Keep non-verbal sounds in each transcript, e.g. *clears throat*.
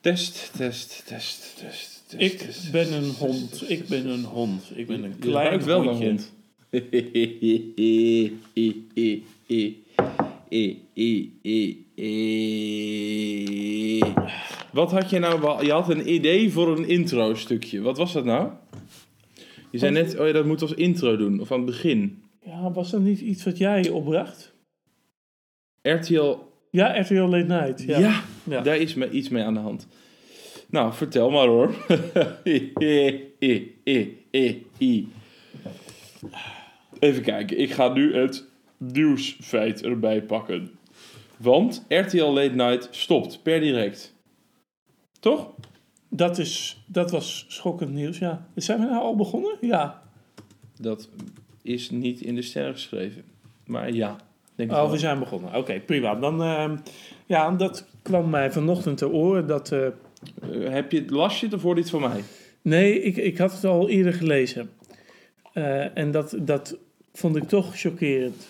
Test, test, test, test. test Ik test, ben een hond. test, Ik ben een hond. Ik ben een klein wel hondje. hond. Wat had je nou? Je had een idee voor een intro stukje. Wat was dat nou? Je zei net, oh ja, dat moet als intro doen. Of aan het begin. Ja, was dat niet iets wat jij opbracht? RTL, Ja, RTL Late Night. Ja. ja, Ja. daar is me iets mee aan de hand. Nou, vertel maar hoor. *laughs* Even kijken, ik ga nu het nieuwsfeit erbij pakken. Want RTL Late Night stopt per direct. Toch? Dat, is, dat was schokkend nieuws, ja. Zijn we nou al begonnen? Ja. Dat is niet in de sterren geschreven. Maar ja, denk ik Oh, wel. we zijn begonnen. Oké, prima. Dan, ehm, ja, dat kwam mij vanochtend te oren. Dat, eh, Eh, heb je, las je het of hoorde het van mij? nee, ik, ik had het al eerder gelezen. Eh, en dat, dat vond ik toch chockerend.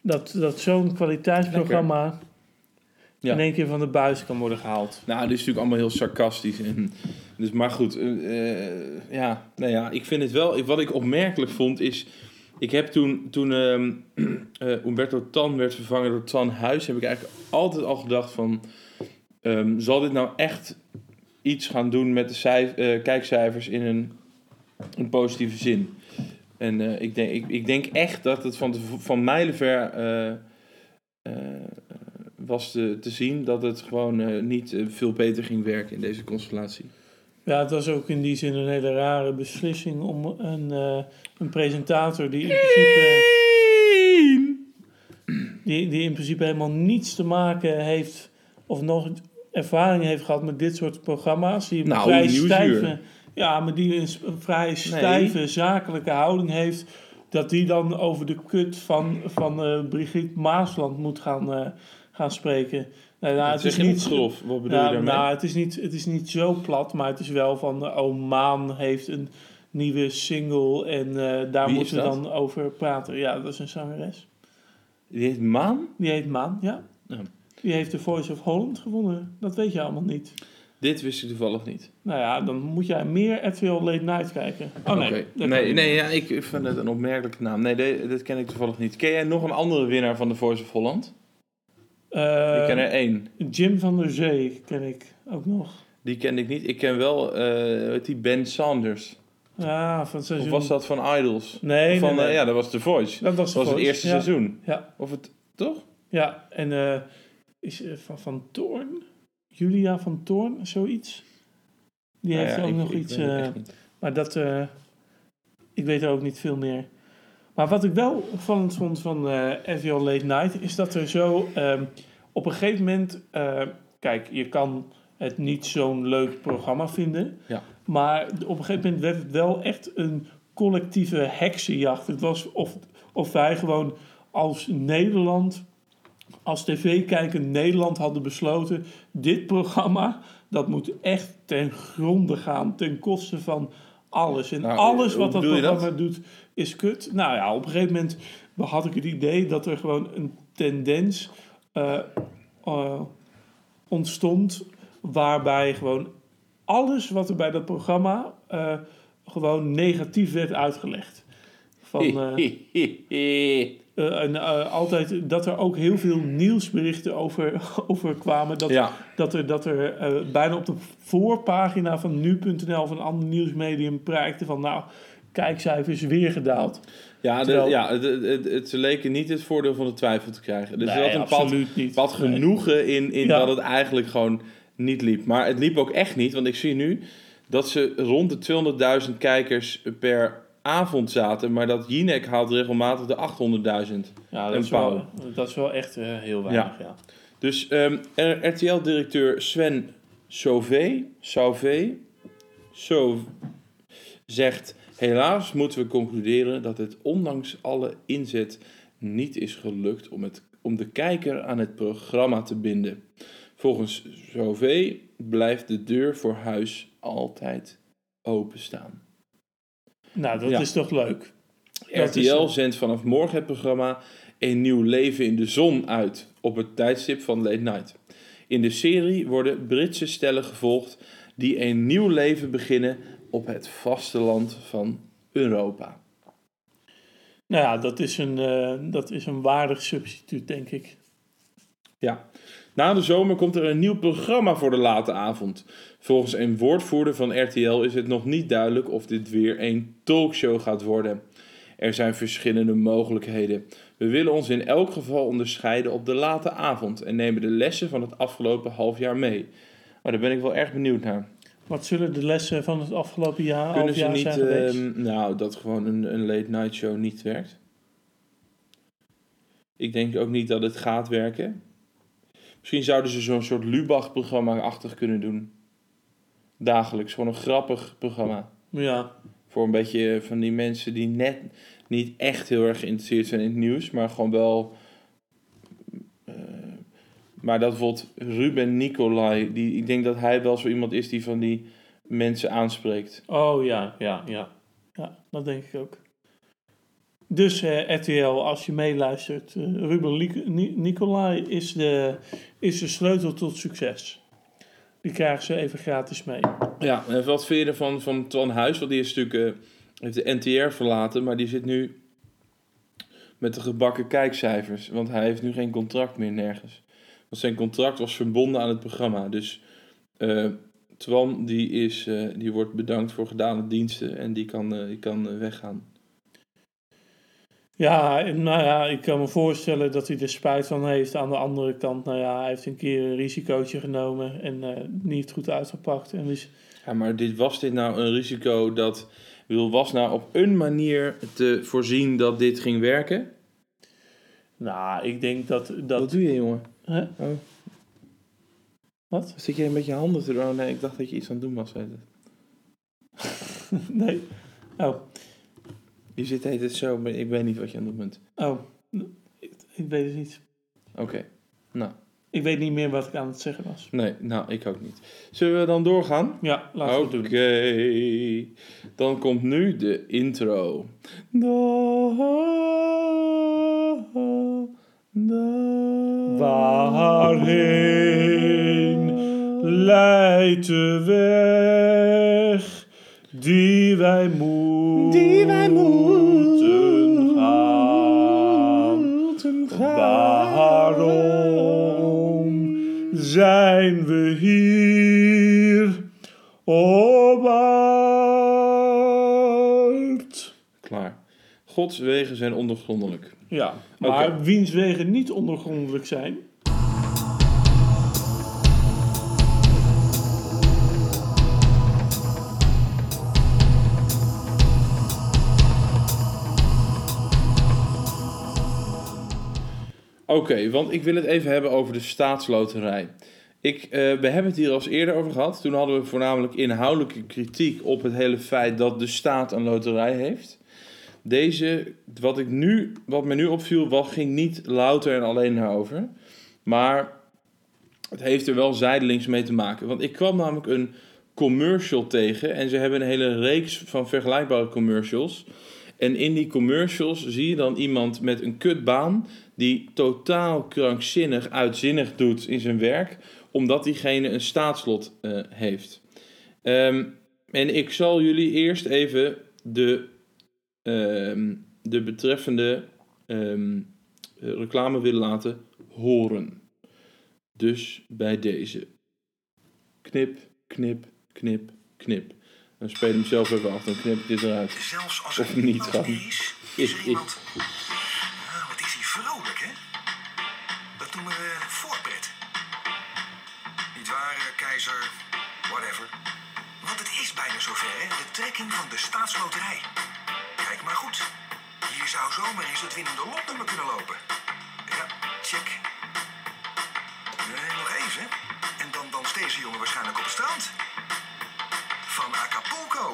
Dat, dat zo'n kwaliteitsprogramma in één keer van de buis kan worden gehaald. Nou, dit is natuurlijk allemaal heel sarcastisch. En, dus, maar goed, ja, nou ja, ik vind het wel... Wat ik opmerkelijk vond is... Ik heb toen, toen ehm, *clears throat* eh, Umberto Tan werd vervangen door Tan Huis... heb ik eigenlijk altijd al gedacht van... ehm, zal dit nou echt iets gaan doen met de cijf- eh, kijkcijfers in een, positieve zin? En eh, ik, denk, ik, ik denk echt dat het van, van mijlenver was te, te zien dat het gewoon niet veel beter ging werken in deze constellatie. Ja, het was ook in die zin een hele rare beslissing om een, eh, een presentator die in principe... die, die in principe helemaal niets te maken heeft of nog ervaring heeft gehad met dit soort programma's. Die Nou, vrij stijve, ja, maar die een vrij stijve zakelijke houding heeft. Dat die dan over de kut van, van eh, Brigitte Maasland moet gaan, eh, gaan spreken. Nou, het is niet grof. Wat bedoel je daarmee? nou, het is, niet, het is niet zo plat, maar het is wel van... eh, Oh, Maan heeft een nieuwe single en eh, daar Wie moeten we dan over praten. Ja, dat is een zangeres. Die heet Maan? Die heet Maan, ja. Ja. Die heeft de Voice of Holland gewonnen. Dat weet je allemaal niet. Dit wist ik toevallig niet. Nou ja, dan moet jij meer RTL Late Night kijken. Oh nee. Nee, nee ja, ik vind het een opmerkelijke naam. Nee, de- dit ken ik toevallig niet. Ken jij nog een andere winnaar van de Voice of Holland? Eh, ik ken er één. Jim van der Zee ken ik ook nog. Die ken ik niet. Ik ken wel eh, die Ben Sanders. Ja, van Of seizoen... was dat van Idols? Nee, van, nee, nee. eh, ja, dat was The Voice. dat was, Dat was het eerste ja. seizoen. Ja, Of het, toch? ja. en eh, is eh, van, van Toorn? Julia van Toorn, zoiets? Die Nou heeft ja, ook ik- nog ik iets... eh. Maar dat, eh, ik weet er ook niet veel meer. Maar wat ik wel opvallend vond van RTL Late Night, is dat er zo ehm, op een gegeven moment, eh, kijk, je kan het niet zo'n leuk programma vinden, Ja. maar op een gegeven moment werd het wel echt een collectieve heksenjacht. Het was of, of wij gewoon als Nederland, als tv-kijker Nederland hadden besloten, dit programma, dat moet echt ten gronde gaan, ten koste van alles. En Nou, alles wat dat? programma doet, is kut. Nou ja, op een gegeven moment had ik het idee dat er gewoon een tendens eh, eh, ontstond, waarbij gewoon alles wat er bij dat programma eh, gewoon negatief werd uitgelegd. Van, *laughs* en altijd dat er ook heel veel nieuwsberichten over, *laughs* over kwamen. Dat, ja, dat er, dat er bijna op de voorpagina van nu.nl of een ander nieuwsmedium prijkte van nou, kijkcijfers weer gedaald. ja, de, Terwijl- ja het, ze leken niet het voordeel van de twijfel te krijgen. Dus Nee, er zat een pad, niet. genoegen in, in Ja. dat het eigenlijk gewoon niet liep. Maar het liep ook echt niet, want ik zie nu dat ze rond de 200.000 kijkers per avond zaten. Maar dat Jinek haalt regelmatig de 800.000. Ja, dat, is wel, dat is wel echt eh, heel weinig. Ja. Dus ehm, RTL-directeur Sven Sauvé, Sauvé Sauv, zegt... Helaas moeten we concluderen dat het ondanks alle inzet niet is gelukt om, het, om de kijker aan het programma te binden. Volgens Sauvé blijft de deur voor huis altijd openstaan. Nou, dat Ja. is toch leuk. Is, RTL zendt vanaf morgen het programma Een Nieuw Leven in de Zon uit op het tijdstip van Late Night. In de serie worden Britse stellen gevolgd die een nieuw leven beginnen op het vasteland van Europa. Nou ja, dat is een, eh, dat is een waardig substituut, denk ik. Ja. Na de zomer komt er een nieuw programma voor de late avond. Volgens een woordvoerder van RTL is het nog niet duidelijk of dit weer een talkshow gaat worden. Er zijn verschillende mogelijkheden. We willen ons in elk geval onderscheiden op de late avond en nemen de lessen van het afgelopen half jaar mee. Maar daar ben ik wel erg benieuwd naar. Wat zullen de lessen van het afgelopen jaar, Kunnen ze niet, zijn geweest? ehm, nou, dat gewoon een, een late night show niet werkt? Ik denk ook niet dat het gaat werken. Misschien zouden ze zo'n soort Lubach-programma-achtig kunnen doen. Dagelijks, gewoon een grappig programma. ja, Voor een beetje van die mensen die net niet echt heel erg geïnteresseerd zijn in het nieuws, maar gewoon wel. eh, maar dat bijvoorbeeld Ruben Nicolai, die, ik denk dat hij wel zo iemand is die van die mensen aanspreekt. oh ja, ja, ja. Ja, dat denk ik ook. Dus eh, RTL, als je meeluistert, eh, Ruben Ni- Nicolai is de, is de sleutel tot succes. Die krijgen ze even gratis mee. Ja, en wat vind je ervan van Twan Huis? Want die is natuurlijk, eh, heeft de NTR verlaten, maar die zit nu met de gebakken kijkcijfers. Want hij heeft nu geen contract meer nergens. Want zijn contract was verbonden aan het programma. Dus eh, Twan die is, eh, die wordt bedankt voor gedane diensten en die kan, eh, die kan weggaan. Ja, nou ja, ik kan me voorstellen dat hij er spijt van heeft. Aan de andere kant, nou ja, hij heeft een keer een risicootje genomen en niet goed uitgepakt. En dus, Ja, maar dit, was dit nou een risico dat... bedoel, was nou op een manier te voorzien dat dit ging werken? nou, ik denk dat... Wat dat doe je, jongen? Oh. Wat? Zit je met je handen te doen? Oh, nee, ik dacht dat je iets aan het doen was. weet. *laughs* Nee. Oh, Je zit heet het zo, maar ik weet niet wat je aan het doen bent. oh, ik, ik weet het niet. Oké. Nou, Ik weet niet meer wat ik aan het zeggen was. nee, nou, ik ook niet. Zullen we dan doorgaan? Ja, laten we het Oké. doen. Dan komt nu de intro. Da, da, Waarheen leidt de weg die wij moeten, Die wij gaan? moeten gaan. Waarom zijn we hier op aard? Klaar. Gods wegen zijn ondergrondelijk. Ja, maar Oké. wiens wegen niet ondergrondelijk zijn, Oké, want ik wil het even hebben over de staatsloterij. Ik, eh, we hebben het hier al eens eerder over gehad. Toen hadden we voornamelijk inhoudelijke kritiek op het hele feit dat de staat een loterij heeft. Deze, wat, ik nu, wat me nu opviel, wat ging niet louter en alleen daarover. Maar het heeft er wel zijdelings mee te maken. Want ik kwam namelijk een commercial tegen. En ze hebben een hele reeks van vergelijkbare commercials. En in die commercials zie je dan iemand met een kutbaan die totaal krankzinnig, uitzinnig doet in zijn werk, omdat diegene een staatslot eh, heeft. Ehm, en ik zal jullie eerst even de, ehm, de betreffende ehm, eh, reclame willen laten horen. Dus bij deze. Knip, knip, knip, knip. Dan speel hem zelf even af, dan knip ik dit eruit. Zelfs als Of niet gewoon. is, is er iemand... Wat is hij vrolijk, hè? Dat noemen we voorpret. Niet waar, eh, keizer? Whatever. Want het is bijna zover, hè? De trekking van de staatsloterij. Kijk maar goed. Hier zou zomaar eens het winnende lotnummer kunnen lopen. Ja, check. Nee, nog even. En dan danst deze jongen waarschijnlijk op het strand. Van Acapulco.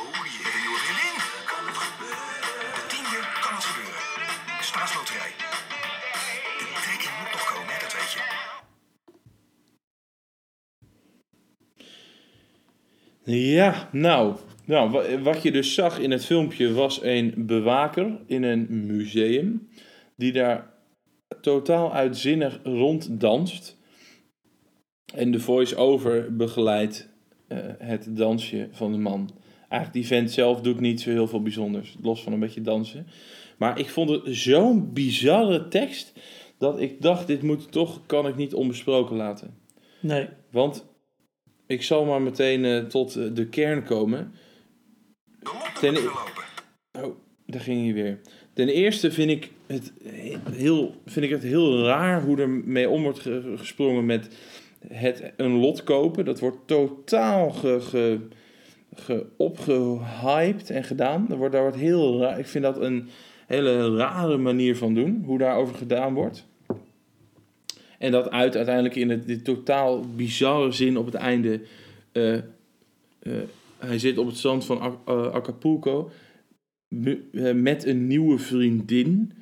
Oh, je hebt een nieuwe vriendin. Kan het gebeuren? De tiende kan het gebeuren. Staatsloterij. De trekking moet nog komen, hè, dat weet je. Ja, nou, nou, wa- wat je dus zag in het filmpje was een bewaker in een museum die daar totaal uitzinnig ronddanst. En de voice-over begeleidt eh, het dansje van de man. Eigenlijk die vent zelf doet niet zo heel veel bijzonders. Los van een beetje dansen. Maar ik vond het zo'n bizarre tekst. Dat ik dacht, dit moet toch, kan ik niet onbesproken laten. Nee. Want ik zal maar meteen eh, tot eh, de kern komen. De Ten- lopen. Oh, daar ging hij weer. Ten eerste vind ik het heel, vind ik het heel raar hoe er mee om wordt ge- gesprongen met het een lot kopen. Dat wordt totaal ge, ge, ge, opgehyped en gedaan. Dat wordt, daar wordt heel raar. Ik vind dat een hele rare manier van doen, hoe daarover gedaan wordt. En dat uit uiteindelijk in het dit totaal bizarre zin op het einde. eh, eh, hij zit op het strand van eh, Acapulco eh, met een nieuwe vriendin.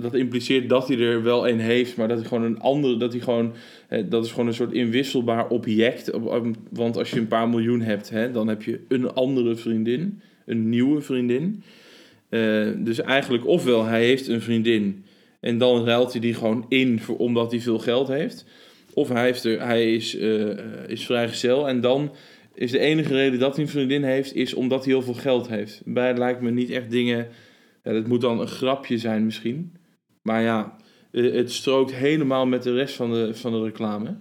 Dat impliceert dat hij er wel een heeft, maar dat hij gewoon een andere, dat hij gewoon, eh, dat is gewoon een soort inwisselbaar object. Want als je een paar miljoen hebt, hè, dan heb je een andere vriendin, een nieuwe vriendin. Dus eigenlijk, ofwel hij heeft een vriendin en dan ruilt hij die gewoon in voor, omdat hij veel geld heeft. Of hij, heeft er, hij is, eh, is vrijgezel en dan is de enige reden dat hij een vriendin heeft, is omdat hij heel veel geld heeft. Beide lijkt me niet echt dingen. Ja, dat moet dan een grapje zijn misschien. Maar ja, eh, het strookt helemaal met de rest van de, van de reclame.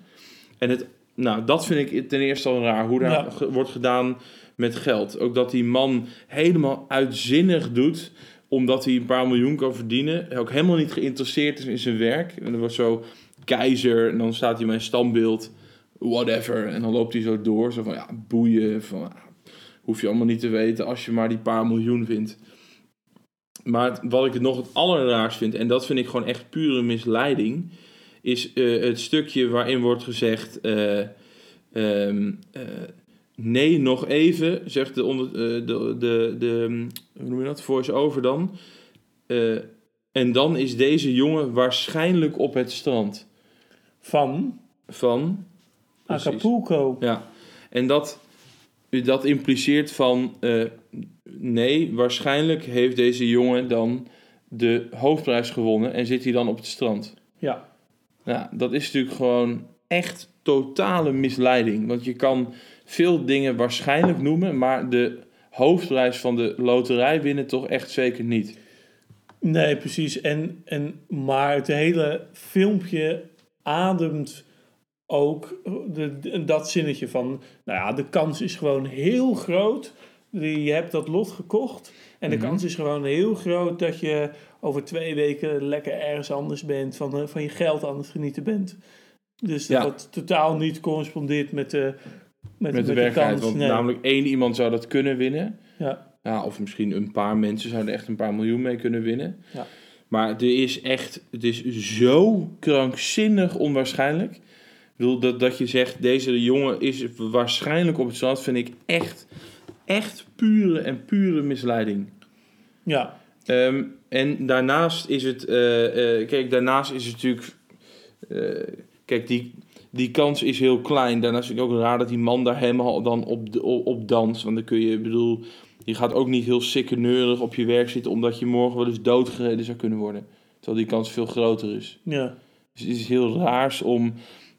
En het, nou, dat vind ik ten eerste al raar, hoe daar Ja. ge- wordt gedaan met geld. Ook dat die man helemaal uitzinnig doet, omdat hij een paar miljoen kan verdienen. Ook helemaal niet geïnteresseerd is in zijn werk. En er wordt zo keizer, en dan staat hij bij een standbeeld whatever. En dan loopt hij zo door. Zo van, ja, boeien. Van, hoef je allemaal niet te weten als je maar die paar miljoen vindt. Maar het- wat ik het nog het allerraarst vind, en dat vind ik gewoon echt pure misleiding, is eh, het stukje waarin wordt gezegd: eh, ehm, eh, nee, nog even, zegt de, onder, de, de, de, hoe noem je dat, voice-over dan. En dan is deze jongen waarschijnlijk op het strand Van van Precies. Acapulco. Ja, en dat, dat impliceert van... eh, nee, waarschijnlijk heeft deze jongen dan de hoofdprijs gewonnen... en zit hij dan op het strand. Ja. Ja, dat is natuurlijk gewoon echt totale misleiding. Want je kan veel dingen waarschijnlijk noemen... maar de hoofdprijs van de loterij winnen toch echt zeker niet. Nee, precies. En, en, maar het hele filmpje ademt ook de, dat zinnetje van... Nou ja, de kans is gewoon heel groot. Je hebt dat lot gekocht. En de Mhm. kans is gewoon heel groot dat je over twee weken lekker ergens anders bent. Van, eh, van je geld aan het genieten bent. Dus dat Ja. totaal niet correspondeert met de, met, Met de werkelijkheid, kans. want Nee. namelijk één iemand zou dat kunnen winnen... Ja, Ja, of misschien een paar mensen zouden echt een paar miljoen mee kunnen winnen. Ja. Maar er is echt, het is zo krankzinnig onwaarschijnlijk. Bedoel, dat, dat je zegt, deze jongen is waarschijnlijk op het strand, vind ik echt, echt pure en pure misleiding. ja, Ehm, en daarnaast is het, eh, eh, kijk, daarnaast is het natuurlijk, eh, kijk, die, die kans is heel klein. Daarnaast vind ik ook raar dat die man daar helemaal dan op, op, op danst. Want dan kun je, ik bedoel, je gaat ook niet heel sikkeneurig op je werk zitten, omdat je morgen wel eens doodgereden zou kunnen worden. Terwijl die kans veel groter is. ja. Dus het is heel raars om.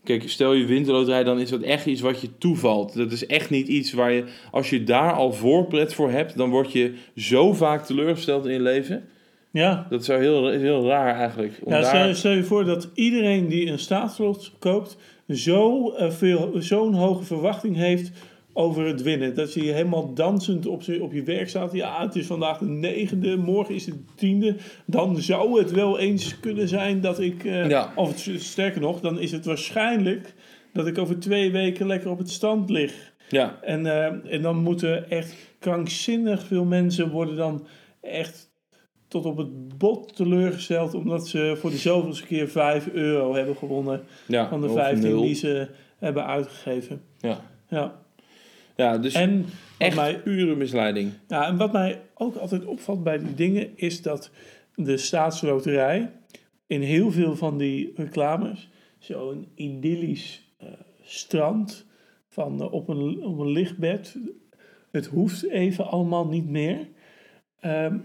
Kijk, stel je wint de loterij, dan is dat echt iets wat je toevalt. Dat is echt niet iets waar je. Als je daar al voorpret voor hebt, dan word je zo vaak teleurgesteld in je leven. ja. Dat is zo heel, is heel raar eigenlijk. Ja, daar- stel, stel je voor dat iedereen die een staatslot koopt, zo, eh, veel, zo'n hoge verwachting heeft over het winnen. Dat je helemaal dansend op, je- op je werk staat. Ja, het is vandaag de negende, morgen is het de tiende. Dan zou het wel eens kunnen zijn dat ik... eh, Ja. Of sterker nog, dan is het waarschijnlijk dat ik over twee weken lekker op het strand lig. ja, En, eh, en dan moeten echt krankzinnig veel mensen worden dan echt tot op het bot teleurgesteld. Omdat ze voor de zoveelste keer 5 euro hebben gewonnen ja, van de of 15 nul. die ze hebben uitgegeven. Ja. Ja. Ja, dus En echt mij, pure misleiding. ja, en wat mij ook altijd opvalt bij die dingen is dat de staatsloterij in heel veel van die reclames zo'n idyllisch eh, strand van, eh, op, een, op een lichtbed. Het hoeft even allemaal niet meer. Ehm,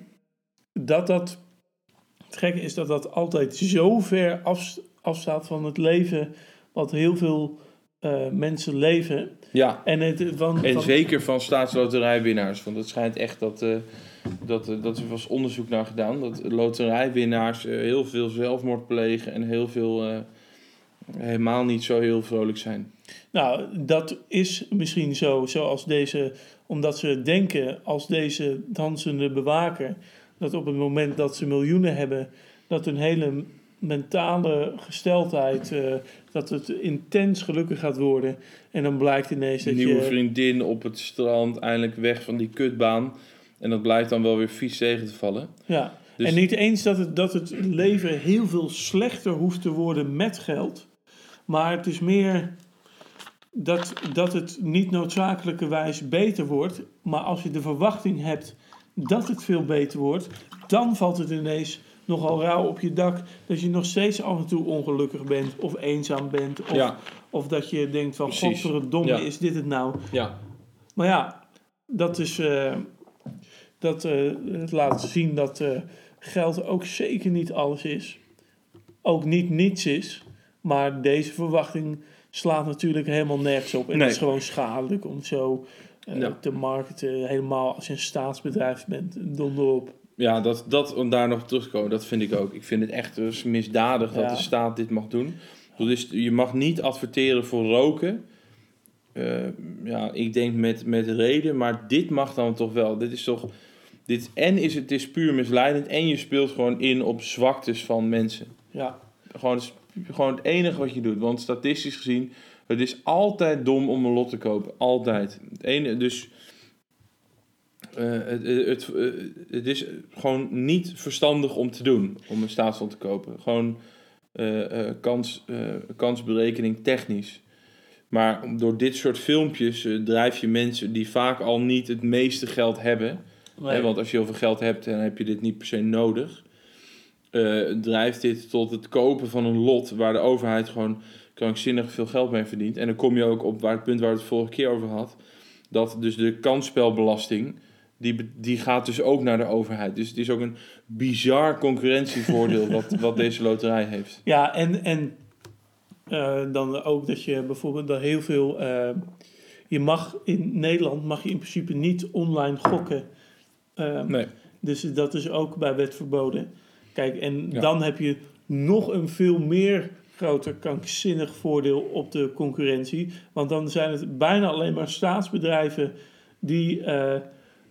dat dat. Het gekke is dat dat altijd zo ver af, afstaat van het leven. wat heel veel eh, mensen leven. Ja, En, het, van, en van- zeker van staatsloterijwinnaars. Want het schijnt echt dat, eh dat, eh, dat er was onderzoek naar gedaan. Dat loterijwinnaars heel veel zelfmoord plegen en heel veel helemaal niet zo heel vrolijk zijn. Nou, dat is misschien zo, zoals deze, omdat ze denken als deze dansende bewaker, dat op het moment dat ze miljoenen hebben, dat hun hele mentale gesteldheid, eh, dat het intens gelukkig gaat worden. En dan blijkt ineens dat Nieuwe je... vriendin op het strand, eindelijk weg van die kutbaan. En dat blijft dan wel weer vies tegen te vallen. Ja, Dus- en niet eens dat het, dat het leven heel veel slechter hoeft te worden met geld. Maar het is meer dat, dat het niet noodzakelijkerwijs beter wordt. Maar als je de verwachting hebt dat het veel beter wordt, dan valt het ineens nogal rauw op je dak. Dat je nog steeds af en toe ongelukkig bent of eenzaam bent. Of, Ja. of dat je denkt van, Precies. godverdomme, Ja. is dit het nou? Ja, Maar ja, dat is. eh, dat eh, het laat zien dat eh, geld ook zeker niet alles is. Ook niet niets is. Maar deze verwachting slaat natuurlijk helemaal nergens op. En Nee. het is gewoon schadelijk om zo eh, Ja. te marketen. Helemaal als je een staatsbedrijf bent. Donder op. ja dat, dat, om daar nog terug te komen, dat vind ik ook. Ik vind het echt dus misdadig dat de staat dit mag doen. Dus je mag niet adverteren voor roken. Eh, ja, ik denk met, met reden, maar dit mag dan toch wel. Dit is toch. Dit, en is het is puur misleidend en je speelt gewoon in op zwaktes van mensen. Ja, Gewoon, gewoon het enige wat je doet. Want statistisch gezien, het is altijd dom om een lot te kopen. Altijd. Het ene, dus eh, het, het, is gewoon niet verstandig om te doen. Om een staatsland te kopen. Gewoon eh, kans, kansberekening technisch. Maar door dit soort filmpjes drijf je mensen die vaak al niet het meeste geld hebben. nee. Hè, want als je heel veel geld hebt, dan heb je dit niet per se nodig. Drijft dit tot het kopen van een lot waar de overheid gewoon krankzinnig veel geld mee verdient. En dan kom je ook op waar het punt waar we het vorige keer over had. Dat dus de kansspelbelasting, die, die gaat dus ook naar de overheid. Dus het is ook een bizar concurrentievoordeel *laughs* wat, wat deze loterij heeft. Ja, en, en eh, dan ook dat je bijvoorbeeld dat heel veel. eh, je mag in Nederland mag je in principe niet online gokken. Eh, Nee. Dus dat is ook bij wet verboden. Kijk, en Ja. dan heb je nog een veel meer groter krankzinnig voordeel op de concurrentie. Want dan zijn het bijna alleen maar staatsbedrijven die, eh,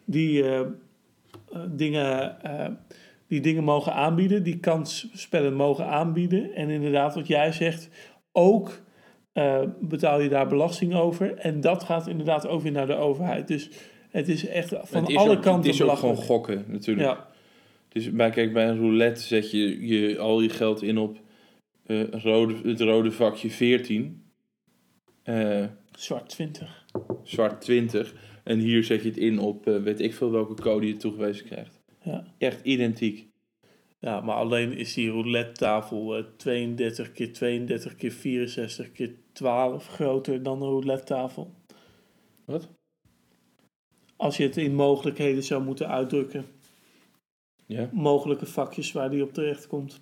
die, eh, eh, dingen, eh, die dingen mogen aanbieden, die kansspellen mogen aanbieden. En inderdaad, wat jij zegt, ook betaal je daar belasting over. En dat gaat inderdaad ook weer naar de overheid. Dus het is echt van is alle ook, kanten Het is ook gewoon gokken natuurlijk. Ja, Dus bij, kijk, bij een roulette zet je, je al je geld in op rode, het rode vakje 14. Eh, zwart 20. zwart 20. En hier zet je het in op eh, weet ik veel welke code je toegewezen krijgt. Ja. Echt identiek. ja, maar alleen is die roulette tafel eh, 32 keer 32 keer 64 keer 12 groter dan een roulette tafel. Wat? Als je het in mogelijkheden zou moeten uitdrukken. Ja. Mogelijke vakjes waar die op terecht komt.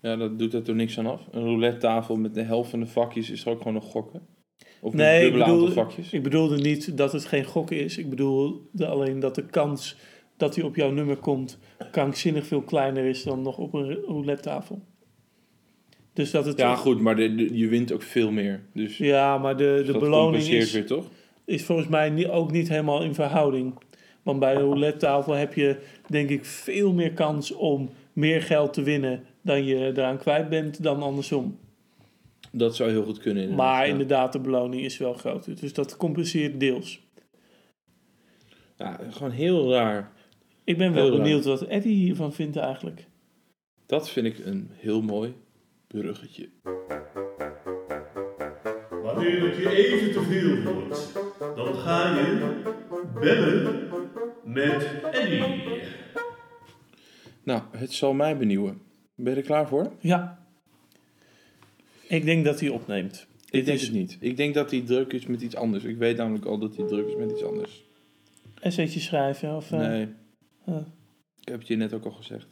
ja, dat doet er toch niks aan af. Een roulette tafel met de helft van de vakjes is er ook gewoon nog gokken. Of Nee, ik bedoel, vakjes. ik bedoelde niet dat het geen gokken is. Ik bedoelde alleen dat de kans dat hij op jouw nummer komt krankzinnig veel kleiner is dan nog op een roulette tafel. Dus dat het Ja, goed, maar de, de- je wint ook veel meer. Dus Ja, maar de, de dat beloning is, weer, toch? is volgens mij niet, ook niet helemaal in verhouding. Want bij een roulette tafel heb je denk ik veel meer kans om meer geld te winnen dan je eraan kwijt bent dan andersom. Dat zou heel goed kunnen. inderdaad, Maar ja. inderdaad, de beloning is wel groter. Dus dat compenseert deels. Ja, gewoon heel raar. Ik ben wel Heel raar. benieuwd wat Eddie hiervan vindt eigenlijk. Dat vind ik een heel mooi bruggetje. Wanneer het je even te veel wordt, dan ga je bellen met Eddie. Nou, het zal mij benieuwen. Ben je er klaar voor? Ja. Ik denk dat hij opneemt. Ik, denk is, het niet. Ik denk dat hij druk is met iets anders. Ik weet namelijk al dat hij druk is met iets anders. Essaytje schrijven of... Uh, nee. Oh. Ik heb het je net ook al gezegd.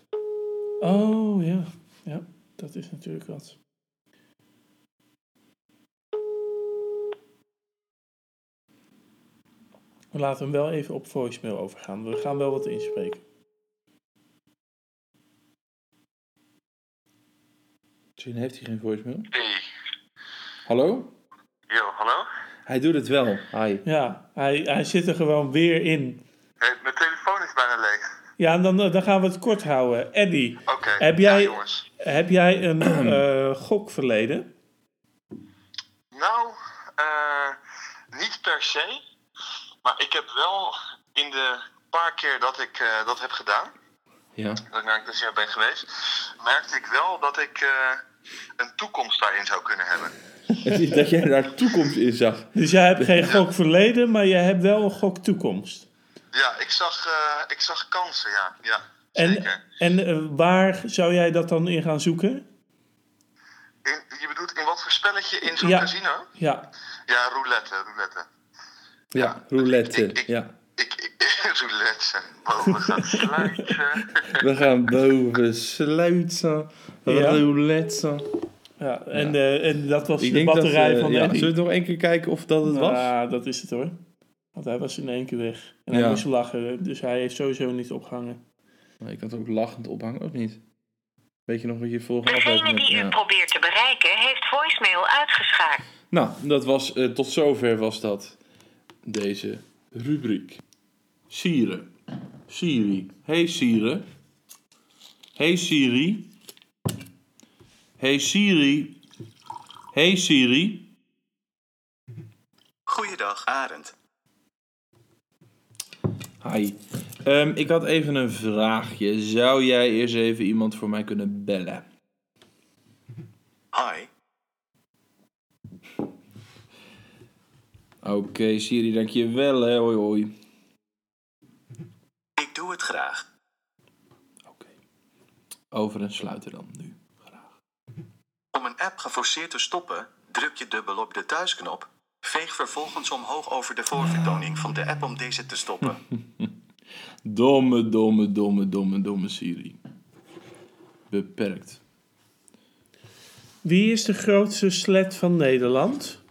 Oh, ja. Ja, dat is natuurlijk wat. We laten hem wel even op voicemail overgaan. We gaan wel wat inspreken. Misschien heeft hij geen voicemail. Hey. Hallo? Yo, hallo? Hij doet het wel. Hi. Ja, hij, hij zit er gewoon weer in. Hey, mijn telefoon is bijna leeg. Ja, en dan, dan gaan we het kort houden. Eddie, Oké. Heb jij- Ja, heb jij een eh *clears throat* gokverleden? Nou, eh, niet per se. Maar ik heb wel in de paar keer dat ik eh, dat heb gedaan, Ja. dat ik naar een casino ben geweest, merkte ik wel dat ik eh, een toekomst daarin zou kunnen hebben. *laughs* Dat jij daar toekomst in zag. Dus jij hebt geen gokverleden, maar jij hebt wel een goktoekomst. Ja, ik zag, eh, ik zag kansen, ja. ja En, zeker. en eh, waar zou jij dat dan in gaan zoeken? In, je bedoelt in wat voor spelletje in zo'n Ja. casino? Ja, Ja, roulette, roulette. Ja, roulette. Ik- ik- Ja. Ik, ik *laughs* roulette. Boven gaat *laughs* sluiten. We gaan boven sluiten. Ja. Roulette. ja. En, eh, en dat was Ik de dat... batterij eh, van ja, Eddie. zullen we nog één keer kijken of dat het was? Ja, dat is het hoor. Want hij was in één keer weg. En hij moest lachen, dus hij heeft sowieso niet opgehangen. Maar ik had ook lachend ophangen, of niet? Weet je nog wat je vorige Degene aflevering... die u probeert te bereiken heeft voicemail uitgeschakeld. Nou, dat was, eh, tot zover was dat deze rubriek. Sire. Siri. Hey Siri. Hey Siri. Hey Siri. Hey Siri. Goeiedag, Arend. Hi. Ehm, ik had even een vraagje. Zou jij eerst even iemand voor mij kunnen bellen? Hi. *laughs* Oké, Siri, dankjewel. Hè. Hoi, hoi. Ik doe het graag. Oké. Over en sluiten dan nu. Om een app geforceerd te stoppen, druk je dubbel op de thuisknop. Veeg vervolgens omhoog over de voorvertoning van de app om deze te stoppen. *laughs* Domme, domme, domme, domme, domme Siri. Beperkt. Wie is de grootste slet van Nederland?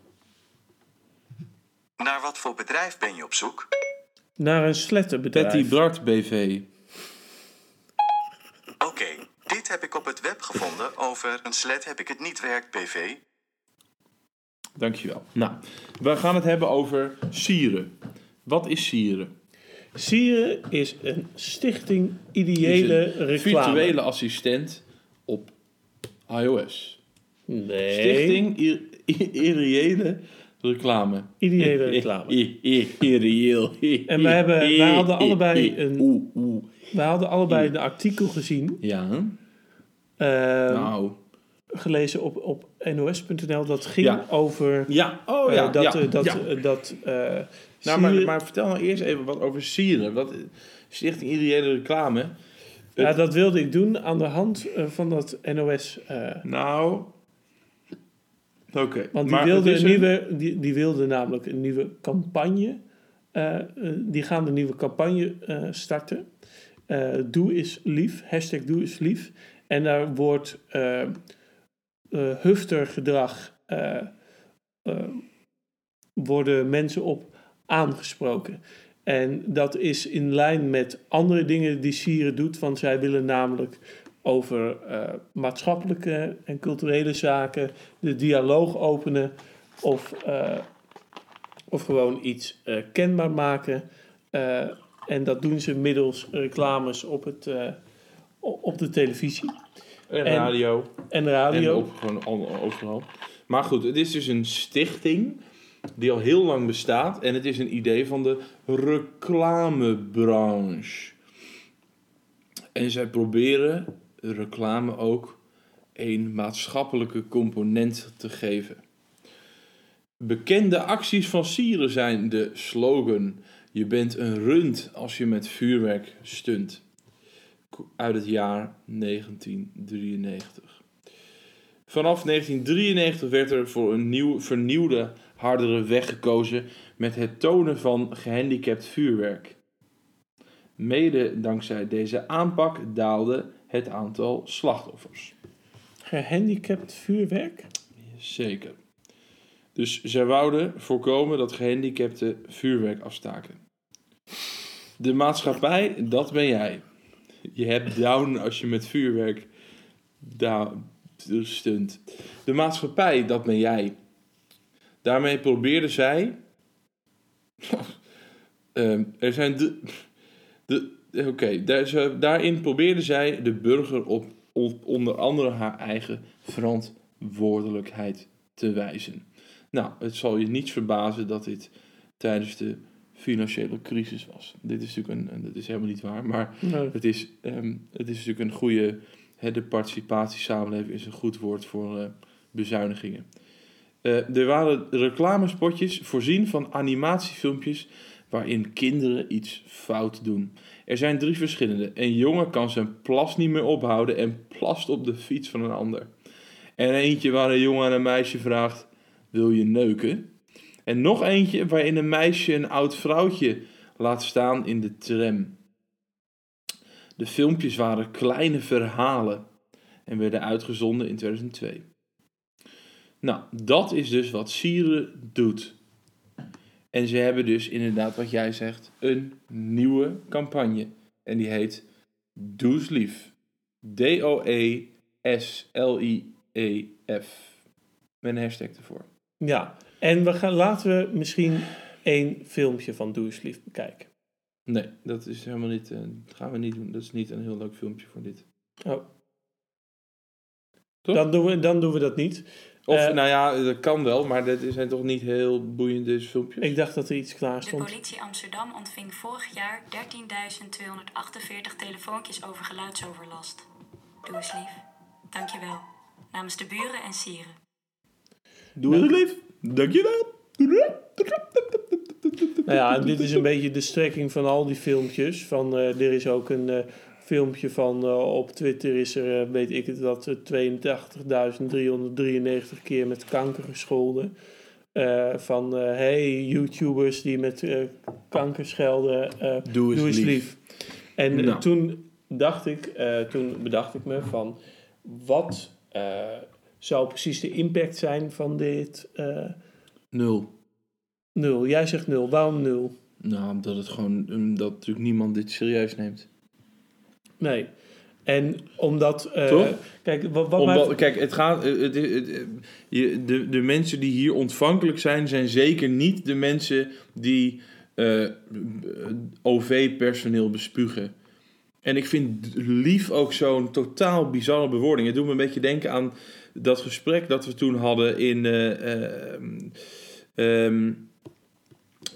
Naar wat voor bedrijf ben je op zoek? Naar een slettenbedrijf. Patty Bart BV. Dit heb ik op het web gevonden over een slet heb ik het niet werkt BV. Dankjewel. Nou, we gaan het hebben over sieren. Wat is sieren? Sieren is een stichting Is ideële een reclame. virtuele assistent op iOS. Nee. Stichting i- i- Irreële Reclame. Ideële reclame. *laughs* Irreëel. En we hebben- wij hadden allebei een- Oeh, oeh. We hadden allebei een artikel gezien. Ja, nou. Gelezen op, op nos.nl. Dat ging Ja. over... Ja, oh eh, ja. dat, ja, eh, dat, ja. eh, dat Nou, maar, maar vertel nou eerst even wat over sieren. Wat, Stichting Ideële Reclame. ja, dat wilde ik doen aan de hand van dat NOS. Nou. Oké. want die wilde, een nieuwe, die, die wilde namelijk een nieuwe campagne. die gaan de nieuwe campagne starten. Doe is lief. Hashtag doe is lief. En daar wordt hufter gedrag. eh, worden mensen op aangesproken. En dat is in lijn met andere dingen die Sieren doet. Want zij willen namelijk over maatschappelijke en culturele zaken de dialoog openen. Of, of gewoon iets kenbaar maken. En dat doen ze middels reclames op, het, op de televisie En En- radio. en En radio. op, gewoon al- overal. Maar goed, het is dus een stichting die al heel lang bestaat. En het is een idee van de reclamebranche. En zij proberen reclame ook een maatschappelijke component te geven. Bekende acties van Sieren zijn de slogan... Je bent een rund als je met vuurwerk stunt. Uit het jaar 1993. Vanaf 1993 werd er voor een nieuw, vernieuwde, hardere weg gekozen met het tonen van gehandicapt vuurwerk. Mede dankzij deze aanpak daalde het aantal slachtoffers. Gehandicapt vuurwerk. Zeker. Dus zij wouden voorkomen dat gehandicapten vuurwerk afstaken. De maatschappij, dat ben jij. Je hebt down als je met vuurwerk down stunt. De maatschappij, dat ben jij. Daarmee probeerde zij. *laughs* Ehm, er zijn de. de Oké, daar, daarin probeerde zij de burger op, op onder andere haar eigen verantwoordelijkheid te wijzen. Nou, het zal je niets verbazen dat dit tijdens de financiële crisis was. Dit is natuurlijk een, en dat is helemaal niet waar, maar Nee. het is, ehm, het is natuurlijk een goede, hè, de participatiesamenleving is een goed woord voor eh, bezuinigingen. Eh, er waren reclamespotjes voorzien van animatiefilmpjes waarin kinderen iets fout doen. Er zijn drie verschillende. Een jongen kan zijn plas niet meer ophouden en plast op de fiets van een ander. En eentje waar een jongen aan een meisje vraagt, wil je neuken? En nog eentje waarin een meisje een oud vrouwtje laat staan in de tram. De filmpjes waren kleine verhalen en werden uitgezonden in 2002. Nou, dat is dus wat Sieren doet. En ze hebben dus inderdaad, wat jij zegt, een nieuwe campagne. En die heet Does Lief. D-O-E-S-L-I-E-F. Met een hashtag ervoor. Ja, en we gaan, laten we misschien één filmpje van Doe eens lief bekijken. Nee, dat is helemaal niet. eh, dat gaan we niet doen. Dat is niet een heel leuk filmpje voor dit. Oh. Toch? Dan doen, we, dan doen we dat niet. Of, Eh, nou ja, dat kan wel, maar dat zijn toch niet heel boeiende filmpjes? Ik dacht dat er iets klaar De stond. politie Amsterdam ontving vorig jaar 13.248 telefoontjes over geluidsoverlast. Doe eens lief. Dankjewel. Namens de buren en sieren. Doe het lief. Dankjewel. Nou ja, en dit is een beetje de strekking van al die filmpjes. Van, eh, er is ook een eh, filmpje van eh, op Twitter is er, weet ik het, dat eh, 82.393 keer met kanker gescholden. Van, hey, YouTubers die met kanker schelden, Doe eens doe eens lief. lief. En Nou. toen dacht ik, toen bedacht ik me van, wat zou precies de impact zijn van dit eh, Nul. nul? Jij zegt nul, waarom nul? Nou, omdat het gewoon, um, dat natuurlijk niemand dit serieus neemt. Nee. En omdat... eh, Toch? Kijk, wat, wat mij- Omdat, kijk, het gaat, het, het- het- je, de, de mensen die hier ontvankelijk zijn, zijn zeker niet de mensen die eh, OV-personeel bespugen. En ik vind lief ook zo'n totaal bizarre bewoording. Het doet me een beetje denken aan dat gesprek dat we toen hadden in. eh, ehm, ehm,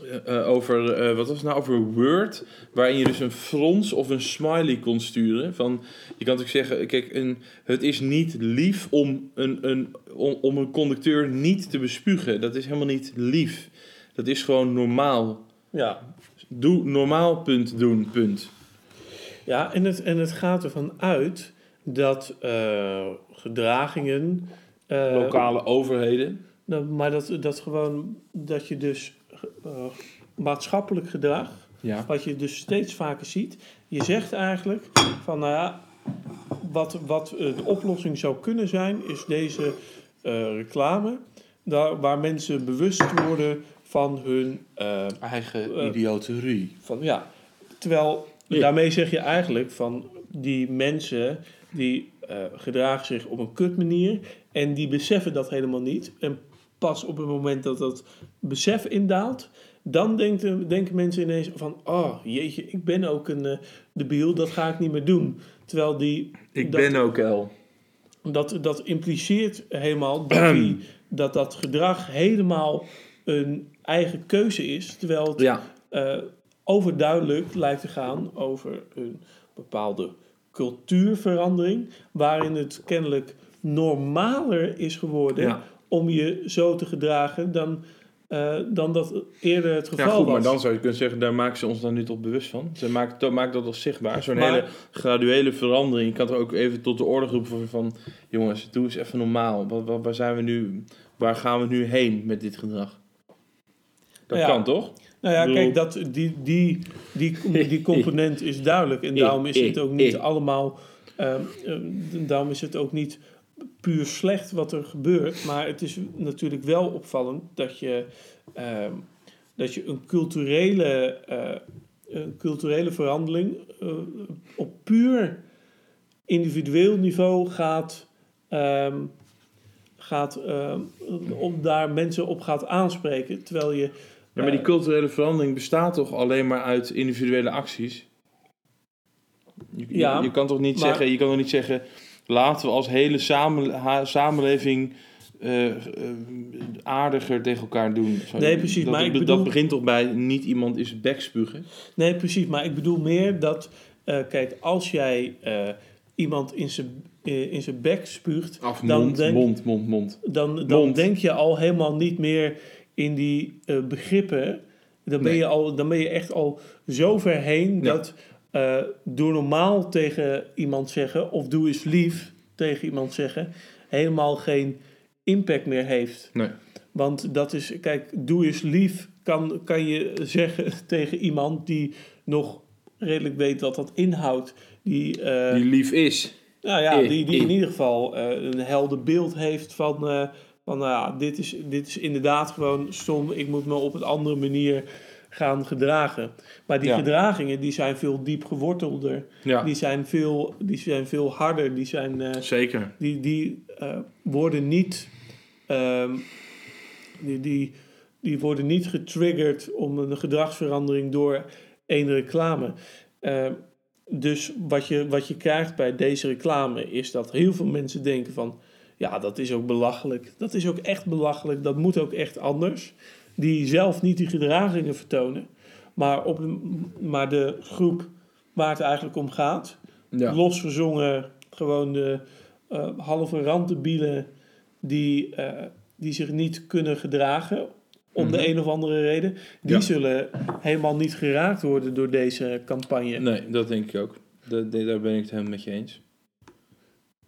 eh, eh, over, wat was het nou, over Word, waarin je dus een frons of een smiley kon sturen. Van, je kan natuurlijk zeggen, kijk, een, het is niet lief om een, een, om, om een conducteur niet te bespugen. Dat is helemaal niet lief. Dat is gewoon normaal. ja, Doe normaal, punt, doen, punt. Ja en, het, en het gaat ervan uit dat eh, gedragingen... eh, Lokale overheden. nou, maar dat, dat gewoon, dat je dus eh, maatschappelijk gedrag, Ja. wat je dus steeds vaker ziet. Je zegt eigenlijk van, nou ja, wat, wat de oplossing zou kunnen zijn, is deze reclame, daar, waar mensen bewust worden van hun Eigen idioterie. Van, ja. Terwijl Ja. daarmee zeg je eigenlijk van die mensen die eh, gedragen zich op een kut manier en die beseffen dat helemaal niet. En pas op het moment dat dat besef indaalt, dan denken, denken mensen ineens van, oh jeetje, ik ben ook een eh, debiel, dat ga ik niet meer doen. Terwijl die, Ik dat, ben ook El. dat, dat impliceert helemaal dat, die, *clears throat* dat dat gedrag helemaal een eigen keuze is. Terwijl het Ja. eh, overduidelijk lijkt te gaan over een bepaalde cultuurverandering, waarin het kennelijk normaler is geworden Ja. om je zo te gedragen dan, eh, dan dat eerder het geval Ja, goed, was. maar dan zou je kunnen zeggen, daar maken ze ons dan nu toch bewust van. Ze maken, dat maakt dat wel zichtbaar. Zo'n hele graduele verandering. Je kan er ook even tot de orde roepen van, van jongens, doe eens even normaal. Wat, wat, waar zijn we nu, waar gaan we nu heen met dit gedrag? Dat Ja. kan toch? Nou ja, kijk, dat, die, die, die, die *laughs* component is duidelijk. En daarom is het ik, ook niet ik. allemaal... ehm, daarom is het ook niet puur slecht wat er gebeurt. Maar het is natuurlijk wel opvallend dat je, ehm, dat je een culturele eh, een culturele verandering eh, op puur individueel niveau gaat, ehm, gaat om daar mensen op gaat aanspreken. Terwijl je. Ja, maar die eh, culturele verandering bestaat toch alleen maar uit individuele acties? Je, Ja, je, kan toch niet maar- zeggen, je kan toch niet zeggen, laten we als hele samen, samenleving eh, eh, aardiger tegen elkaar doen. Zo, Nee, precies, Dat, maar ik dat begint toch bij niet iemand in zijn bek spugen? Nee, precies. Maar ik bedoel meer dat, kijk, als jij iemand in zijn, in zijn bek spuugt, Af, dan, mond, denk, mond, mond, mond. dan, dan Mond. denk je al helemaal niet meer in die eh, begrippen. Dan ben, Nee. je al, dan ben je echt al zo ver heen Ja. dat eh door normaal tegen iemand zeggen of doe eens lief tegen iemand zeggen helemaal geen impact meer heeft. Nee. Want dat is, kijk, doe eens lief kan, kan je zeggen *laughs* tegen iemand die nog redelijk weet wat dat inhoudt. Die, eh, Die lief is. nou ja, die, die in ieder geval een helder beeld heeft van, van nou ja, dit is, dit is inderdaad gewoon stom. Ik moet me op een andere manier gaan gedragen. Maar die Ja. gedragingen die zijn veel diep gewortelder. Ja, Die, zijn veel, die zijn veel harder. Die, zijn, eh, zeker. die, die eh, worden niet... ehm, die, die, die worden niet getriggerd om een gedragsverandering door één reclame. Ehm, dus wat je, wat je krijgt bij deze reclame is dat heel veel mensen denken van... Ja, dat is ook belachelijk. Dat is ook echt belachelijk. Dat moet ook echt anders. Die zelf niet die gedragingen vertonen. Maar, op, maar de groep waar het eigenlijk om gaat... Ja. Losgezongen, gewoon de eh, halve randdebielen die, eh, die zich niet kunnen gedragen om de een of andere reden, die Mhm. Ja. zullen helemaal niet geraakt worden door deze campagne. Nee, dat denk ik ook. Dat, daar ben ik het helemaal met je eens.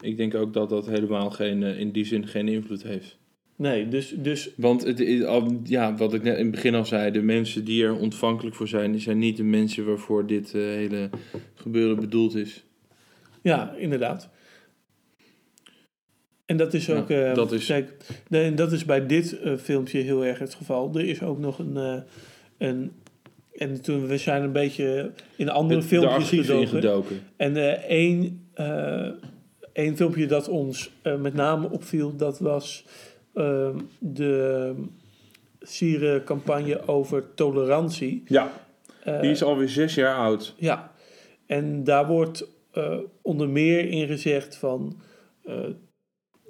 Ik denk ook dat dat helemaal geen, eh, in die zin geen invloed heeft. Nee, dus, dus Want het, is al- ja, wat ik net in het begin al zei, de mensen die er ontvankelijk voor zijn, die zijn niet de mensen waarvoor dit eh, hele gebeuren bedoeld is. ja, inderdaad. En dat is Ja, ook. eh, dat is- Kijk, nee, dat is bij dit filmpje heel erg het geval. Er is ook nog een. een en toen we zijn een beetje in andere de filmpjes gedoken. En één, één filmpje dat ons eh, met name opviel, dat was ehm, de sierencampagne over tolerantie. Ja, Eh, die is alweer zes jaar oud. Ja, en daar wordt eh, onder meer in gezegd van... eh,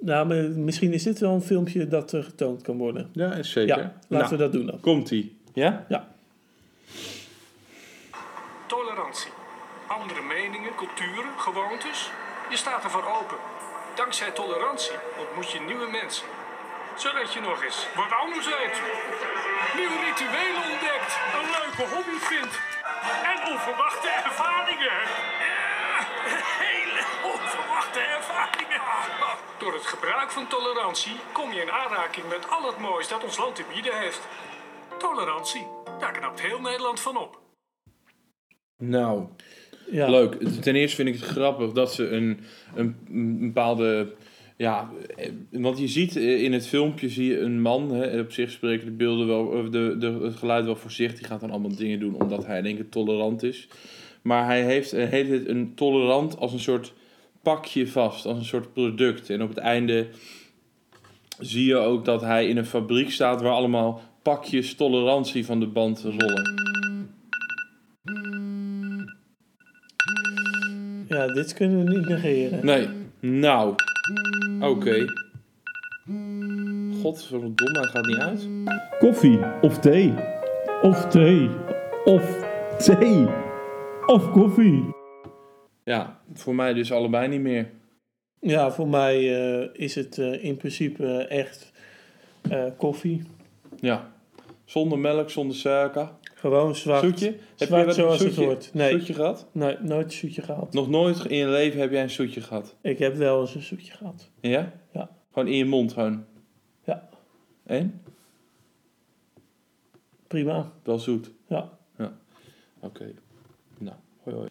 nou, misschien is dit wel een filmpje dat er getoond kan worden. Ja, zeker. Ja, laten Nou, we dat doen dan. Komt-ie. Ja? Tolerantie. Andere meningen, culturen, gewoontes. Je staat ervoor open. Dankzij tolerantie ontmoet je nieuwe mensen. Zodat je nog eens wat anders eet. Nieuwe rituelen ontdekt. Een leuke hobby vindt. En onverwachte ervaringen. Ja, hele onverwachte ervaringen. Door het gebruik van tolerantie kom je in aanraking met al het moois dat ons land te bieden heeft. Tolerantie, daar knapt heel Nederland van op. Nou, Ja. leuk. Ten eerste vind ik het grappig dat ze een, een, bepaalde... Ja, want je ziet eh, in het filmpje zie je een man, hè, op zich spreken de beelden wel, de, de, het geluid wel voor zich. Die gaat dan allemaal dingen doen omdat hij denk ik tolerant is. Maar hij heeft hele tijd een tolerant als een soort pakje vast, als een soort product. En op het einde zie je ook dat hij in een fabriek staat waar allemaal pakjes tolerantie van de band rollen. Ja, dit kunnen we niet negeren. Nee, nou, oké. Godverdomme, hij gaat niet uit. Koffie of thee. Of thee. Of thee. Of koffie. Ja, voor mij dus allebei niet meer. Ja, voor mij eh, is het eh, in principe echt eh, koffie. Ja, zonder melk, zonder suiker. Gewoon zwart. Zoetje? Heb Zwart je zoals een het zoetje, hoort. Nee. zoetje gehad? Nee, nooit een zoetje gehad. Nog nooit in je leven heb jij een zoetje gehad? Ik heb wel eens een zoetje gehad. Ja? Ja. Gewoon in je mond, gewoon. Ja. En? Prima. Wel zoet. Ja. Oké. Nou, hoi hoi.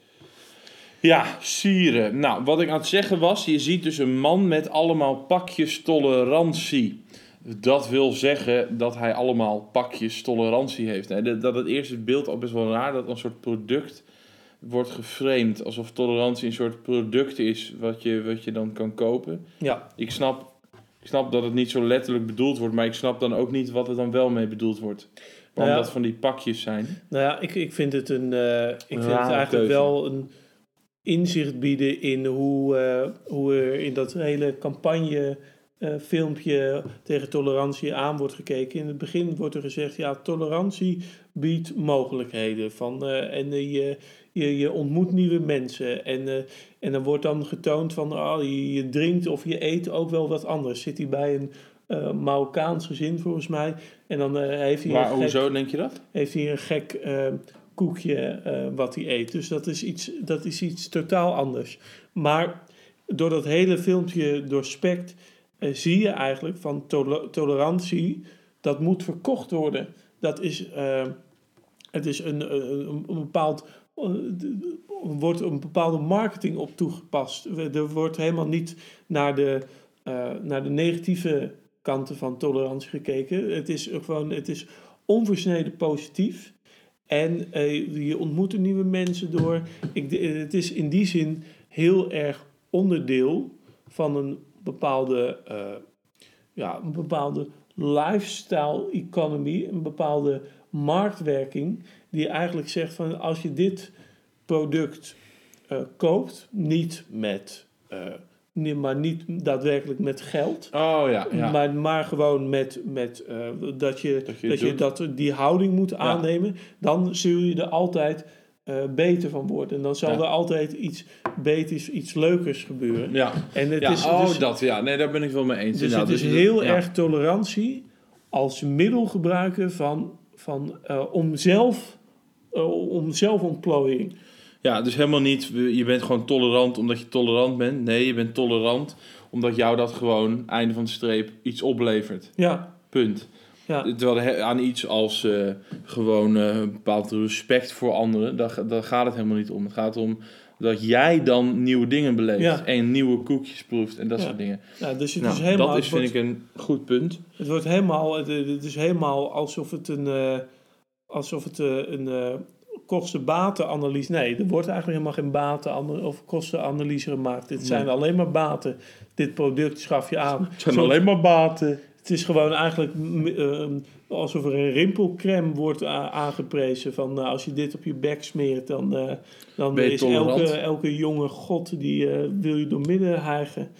Ja, sieren. Nou, wat ik aan het zeggen was, je ziet dus een man met allemaal pakjes tolerantie. Dat wil zeggen dat hij allemaal pakjes tolerantie heeft. Nee, dat- het eerste beeld al best wel raar dat een soort product wordt geframed alsof tolerantie een soort product is wat je, wat je dan kan kopen. Ja, Ik snap, ik snap dat het niet zo letterlijk bedoeld wordt, maar ik snap dan ook niet wat er dan wel mee bedoeld wordt. Waarom ja. dat van die pakjes zijn. nou ja, ik, ik vind het, een, eh, ik vind het eigenlijk keuze. wel een inzicht bieden in hoe, eh, hoe er in dat hele campagne eh, filmpje tegen tolerantie aan wordt gekeken. In het begin wordt er gezegd, ja, tolerantie biedt mogelijkheden. Van, eh, en eh, je, je, je ontmoet nieuwe mensen. En, en dan wordt dan getoond van, oh, je, je drinkt of je eet ook wel wat anders. Zit hij bij een Marokkaans gezin volgens mij. En dan heeft hij Maar een gek- hoezo denk je dat? heeft hij een gek koekje wat hij eet. Dus dat is, iets, dat is iets totaal anders. Maar door dat hele filmpje doorspekt, zie je eigenlijk van tole- tolerantie, dat moet verkocht worden. Dat is, eh, het is een, een, een bepaald, eh, er wordt een bepaalde marketing op toegepast. Er wordt helemaal niet naar de, eh, naar de negatieve kanten van tolerantie gekeken. Het is gewoon, het is onversneden positief. En eh, je ontmoet er nieuwe mensen door. Ik, eh, het is in die zin heel erg onderdeel van een bepaalde, eh, ja, een bepaalde lifestyle economy, een bepaalde marktwerking, die eigenlijk zegt van als je dit product eh, koopt, niet met, eh, nee, maar niet daadwerkelijk met geld, Oh ja, ja. maar, maar gewoon met, met dat je, Dat dat je dat die houding moet aannemen, dan zul je er altijd eh, beter van worden. En dan zal Ja. er altijd iets beters, iets leukers gebeuren. ja. En het ja, is, oh, dus, dat, ja. Nee, daar ben ik wel mee eens. dus het is Dus heel erg tolerantie als middel gebruiken van, van, eh, om, zelf, eh, om zelfontplooiing. Ja, dus helemaal niet, je bent gewoon tolerant omdat je tolerant bent. Nee, je bent tolerant omdat jou dat gewoon, einde van de streep, iets oplevert. Ja, Punt. Ja. Terwijl er he- aan iets als eh, gewoon eh, een bepaald respect voor anderen, daar, ga- daar gaat het helemaal niet om. Het gaat om dat jij dan nieuwe dingen beleeft Ja. en nieuwe koekjes proeft en dat Ja. soort dingen. ja dus het Nou, is helemaal... dat is, vind wordt- ik, een goed punt. Het wordt helemaal, het, het is helemaal alsof het een, eh, alsof het een eh kosten-baten-analyse. Nee, er wordt eigenlijk helemaal geen baten of kostenanalyse gemaakt. Het zijn alleen maar baten. Dit product schaf je aan. Het zijn alleen maar baten. Het is gewoon eigenlijk mm, eh, alsof er een rimpelcrème wordt aangeprezen. Van nou, als je dit op je bek smeert, dan, eh, dan is tolerant? elke, elke jonge god die eh, wil je door midden hijgen.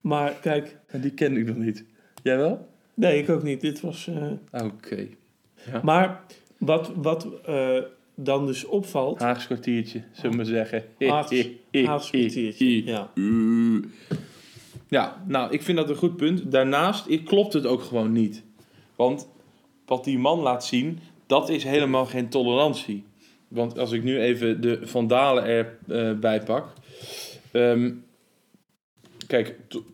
Maar kijk, Die ken ik nog niet. Jij wel? nee, ik ook niet. Dit was. eh, Oké. maar wat, wat dan dus opvalt. Haags kwartiertje, zullen we maar zeggen. Haags- *laughs* Haags kwartiertje, ja. *laughs* Ja, nou, ik vind dat een goed punt. Daarnaast klopt het ook gewoon niet. Want wat die man laat zien, dat is helemaal geen tolerantie. Want als ik nu even de vandalen erbij pak. ehm, kijk, to-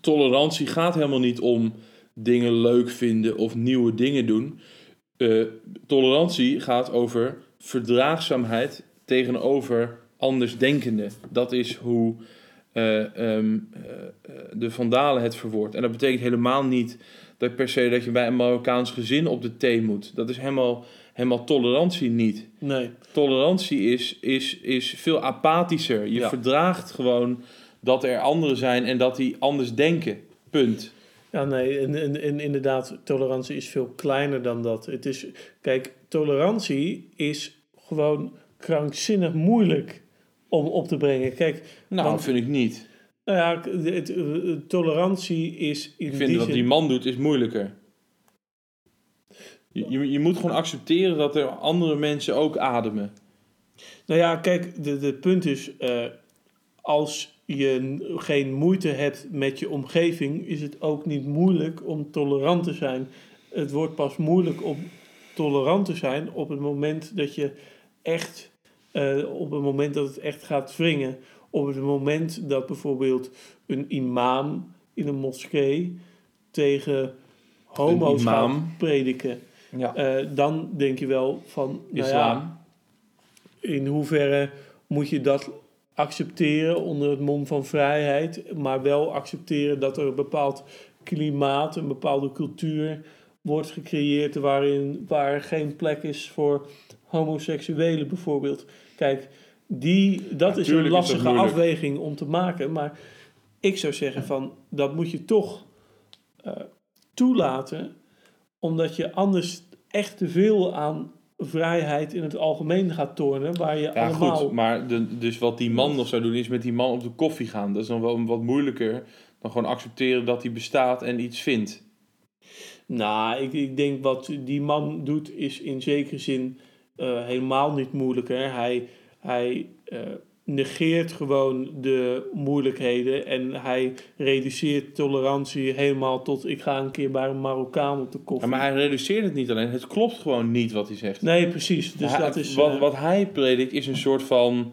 tolerantie gaat helemaal niet om dingen leuk vinden of nieuwe dingen doen. Eh, tolerantie gaat over verdraagzaamheid tegenover andersdenkenden. Dat is hoe eh, eh, de Vandalen het verwoord. En dat betekent helemaal niet dat per se dat je bij een Marokkaans gezin op de thee moet. Dat is helemaal, helemaal tolerantie niet. Nee. Tolerantie is, is, is veel apathischer. Je Ja. verdraagt gewoon dat er anderen zijn en dat die anders denken. Punt. Ja, nee, en, en, en inderdaad, tolerantie is veel kleiner dan dat. Het is, kijk, tolerantie is gewoon krankzinnig moeilijk om op te brengen. Kijk, Nou, want- vind ik niet. nou ja, het, het- eh, tolerantie is in Ik vind die wat zin- die man doet is moeilijker. Je, je, je moet gewoon accepteren dat er andere mensen ook ademen. Nou ja, kijk, de, de punt is, eh, als je geen moeite hebt met je omgeving, is het ook niet moeilijk om tolerant te zijn. Het wordt pas moeilijk om tolerant te zijn op het moment dat je echt, eh, op het moment dat het echt gaat wringen. Op het moment dat bijvoorbeeld een imam in een moskee tegen homo's gaat prediken. Ja. Eh, dan denk je wel van, nou ja, in hoeverre moet je dat accepteren onder het mom van vrijheid, maar wel accepteren dat er een bepaald klimaat, een bepaalde cultuur wordt gecreëerd waarin, waar geen plek is voor homoseksuelen bijvoorbeeld. Kijk, die, dat is een is lastige afweging om te maken, maar ik zou zeggen van dat moet je toch eh, toelaten, omdat je anders echt te veel aan vrijheid in het algemeen gaat tornen, waar je Ja, allemaal... goed. Maar de, dus wat die man nog zou doen, is met die man op de koffie gaan. Dat is dan wel wat moeilijker dan gewoon accepteren dat hij bestaat en iets vindt. Nou, ik, ik denk wat die man doet is in zekere zin eh, helemaal niet moeilijker. Hij, hij eh, negeert gewoon de moeilijkheden en hij reduceert tolerantie helemaal tot ik ga een keer bij een Marokkaan op de Ja, koffie. maar hij reduceert het niet alleen. Het klopt gewoon niet wat hij zegt. Nee, precies. Dus Hij- dat is... wat, eh, wat hij predikt is een soort van...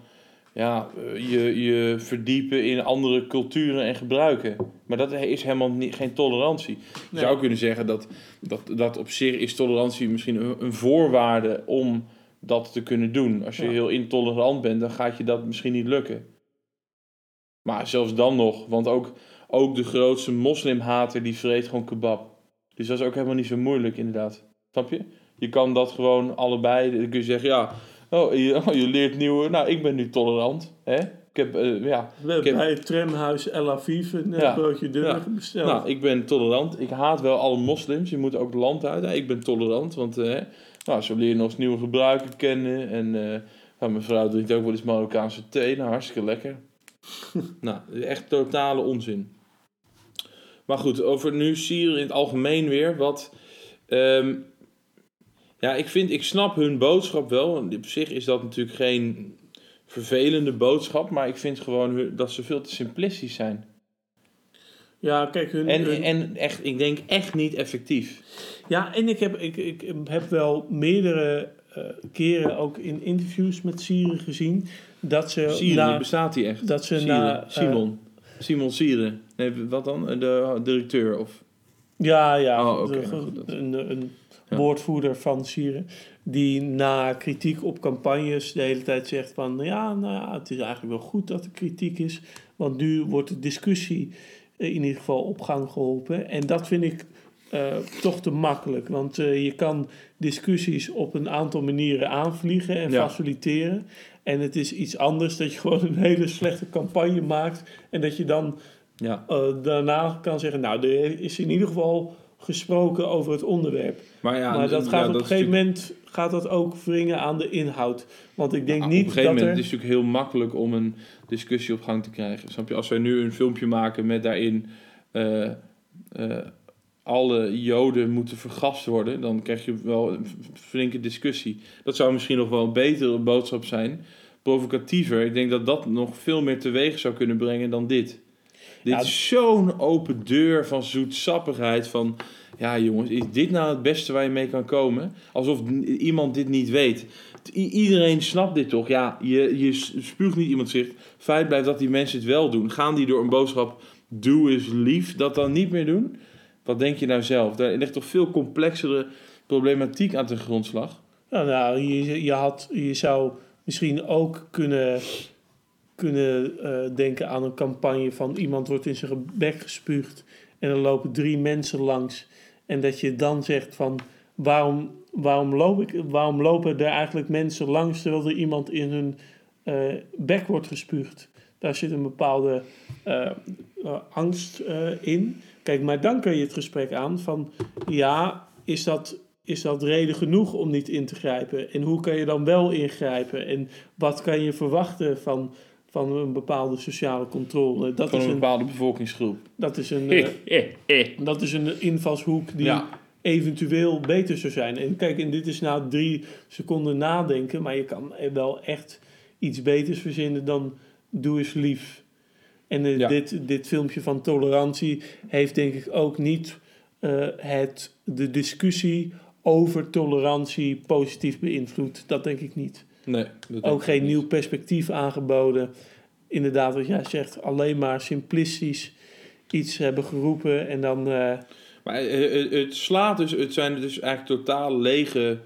Ja, eh, je, je verdiepen in andere culturen en gebruiken. Maar dat is helemaal niet, geen tolerantie. Je Nee. zou kunnen zeggen dat, dat, dat op zich is tolerantie misschien een, een voorwaarde om dat te kunnen doen. Als je Ja. heel intolerant bent, dan gaat je dat misschien niet lukken. Maar zelfs dan nog, want ook, ook de grootste moslimhater die vreet gewoon kebab. Dus dat is ook helemaal niet zo moeilijk inderdaad. Snap je? Je kan dat gewoon allebei, dan kun je zeggen, ja, oh, je, oh, je leert nieuwe, nou, ik ben nu tolerant. Hè? Ik heb, eh, ja, we hebben bij het tramhuis El Aviv een eh, Ja. broodje dunner Ja. besteld. nou, ik ben tolerant. Ik haat wel alle moslims. Je moet ook het land uit. Ik ben tolerant, want eh, nou, zo leer je nog eens nieuwe gebruiken kennen. En nou, mijn vrouw drinkt ook wel eens Marokkaanse thee. Nou, hartstikke lekker. *laughs* nou, echt totale onzin. Maar goed, over nu Syrië in het algemeen weer. Wat, ehm, ja, ik vind, ik snap hun boodschap wel. Op zich is dat natuurlijk geen vervelende boodschap. Maar ik vind gewoon dat ze veel te simplistisch zijn. ja, kijk, hun, En, hun- en echt, ik denk echt niet effectief. Ja, en ik heb, ik, ik heb wel meerdere eh, keren ook in interviews met Sieren gezien dat ze Sieren, na, bestaat die echt? dat ze Sieren, na, eh, Simon. Simon Sieren. Nee, wat dan? De directeur of... Ja, ja, Oh, oké, nou een, een. Woordvoerder van Sieren. Die na kritiek op campagnes de hele tijd zegt van... Ja, nou ja, het is eigenlijk wel goed dat er kritiek is. Want nu wordt de discussie eh, in ieder geval op gang geholpen. En dat vind ik eh, toch te makkelijk. Want eh, je kan discussies op een aantal manieren aanvliegen en Ja. faciliteren. En het is iets anders dat je *laughs* gewoon een hele slechte campagne maakt. En dat je dan Ja. daarna kan zeggen, nou, er is in ieder geval gesproken over het onderwerp. Maar, ja, maar dat ja, gaat op een gegeven natuurlijk- moment gaat dat ook wringen aan de inhoud. Want ik denk Ah, niet op een gegeven dat moment er... is het natuurlijk heel makkelijk om een discussie op gang te krijgen. Snap je? Als wij nu een filmpje maken met daarin... eh, eh, alle joden moeten vergast worden, dan krijg je wel een flinke discussie. Dat zou misschien nog wel een betere boodschap zijn. Provocatiever. Ik denk dat dat nog veel meer teweeg zou kunnen brengen dan dit. Dit Ja, is zo'n open deur van zoetsappigheid. Van ja, jongens, is dit nou het beste waar je mee kan komen? Alsof iemand dit niet weet. I- iedereen snapt dit toch? Ja, je, je spuugt niet iemand zicht. Feit blijft dat die mensen het wel doen. Gaan die door een boodschap doe is lief dat dan niet meer doen? Wat denk je nou zelf? Daar ligt toch veel complexere problematiek aan ten grondslag. Nou, nou je, je, had, je zou misschien ook kunnen, kunnen eh, denken aan een campagne van iemand wordt in zijn bek gespuugd en er lopen drie mensen langs. En dat je dan zegt van waarom, waarom, loop ik, waarom lopen er eigenlijk mensen langs terwijl er iemand in hun eh, bek wordt gespuugd. Daar zit een bepaalde eh, angst in. Kijk, maar dan kun je het gesprek aan van ja, is dat, is dat reden genoeg om niet in te grijpen? En hoe kan je dan wel ingrijpen? En wat kan je verwachten van, van een bepaalde sociale controle? Dat Van is een bepaalde bevolkingsgroep. dat is een, eh, dat is een invalshoek die Ja. eventueel beter zou zijn. En kijk, en dit is nou drie seconden nadenken, maar je kan wel echt iets beters verzinnen dan doe eens lief. En eh, Ja. dit, dit filmpje van tolerantie heeft denk ik ook niet eh, het, de discussie over tolerantie positief beïnvloed. Dat denk ik niet. Nee, Ook geen nieuw perspectief aangeboden. Inderdaad, wat jij zegt, alleen maar simplistisch iets hebben geroepen en dan... eh, Maar eh, eh, het slaat dus, het zijn dus eigenlijk totaal lege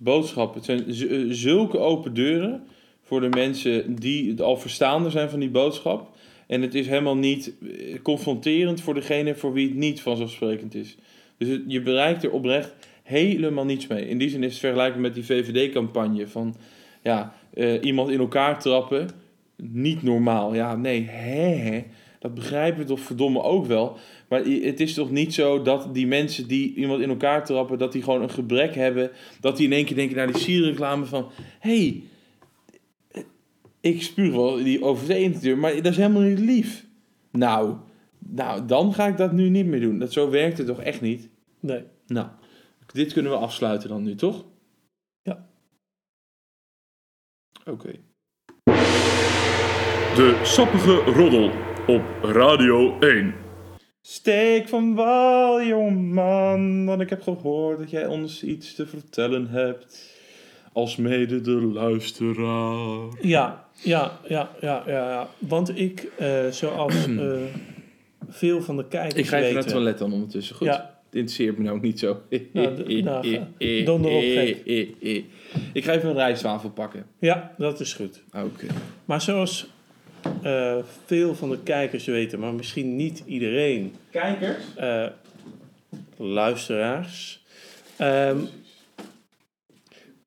boodschappen. Het zijn zulke open deuren voor de mensen die het al verstaande zijn van die boodschap. En het is helemaal niet confronterend voor degene voor wie het niet vanzelfsprekend is. Dus het- je bereikt er oprecht helemaal niets mee. In die zin is het vergelijkbaar met die VVD-campagne van ja, eh, iemand in elkaar trappen, niet normaal. Ja, nee, hè, hè, dat begrijpen we toch verdomme ook wel. Maar het is toch niet zo dat die mensen die iemand in elkaar trappen, dat die gewoon een gebrek hebben, dat die in één keer denken naar die sierreclame van, hé, hey, ik spuug wel die over de deur, maar dat is helemaal niet lief. Nou, nou, dan ga ik dat nu niet meer doen. Dat, zo werkt het toch echt niet? Nee. Nou, dit kunnen we afsluiten dan nu, toch? Ja. Oké. De sappige roddel op Radio 1. Steek van wal, jongeman, want ik heb gehoord dat jij ons iets te vertellen hebt. Als mede de luisteraar. Ja, ja, ja, ja, ja. ja. Want ik, eh, zoals *clears throat* eh, veel van de kijkers Ik ga even weten... naar het toilet dan ondertussen, goed? Ja. Het interesseert me nou ook niet zo. *laughs* Nou, nou, *laughs* ga. Donder op, gek. Ik ga even een rijstwafel pakken. Ja, dat is goed. Oké. Maar zoals eh, veel van de kijkers weten, maar misschien niet iedereen... Kijkers? eh, luisteraars... ehm,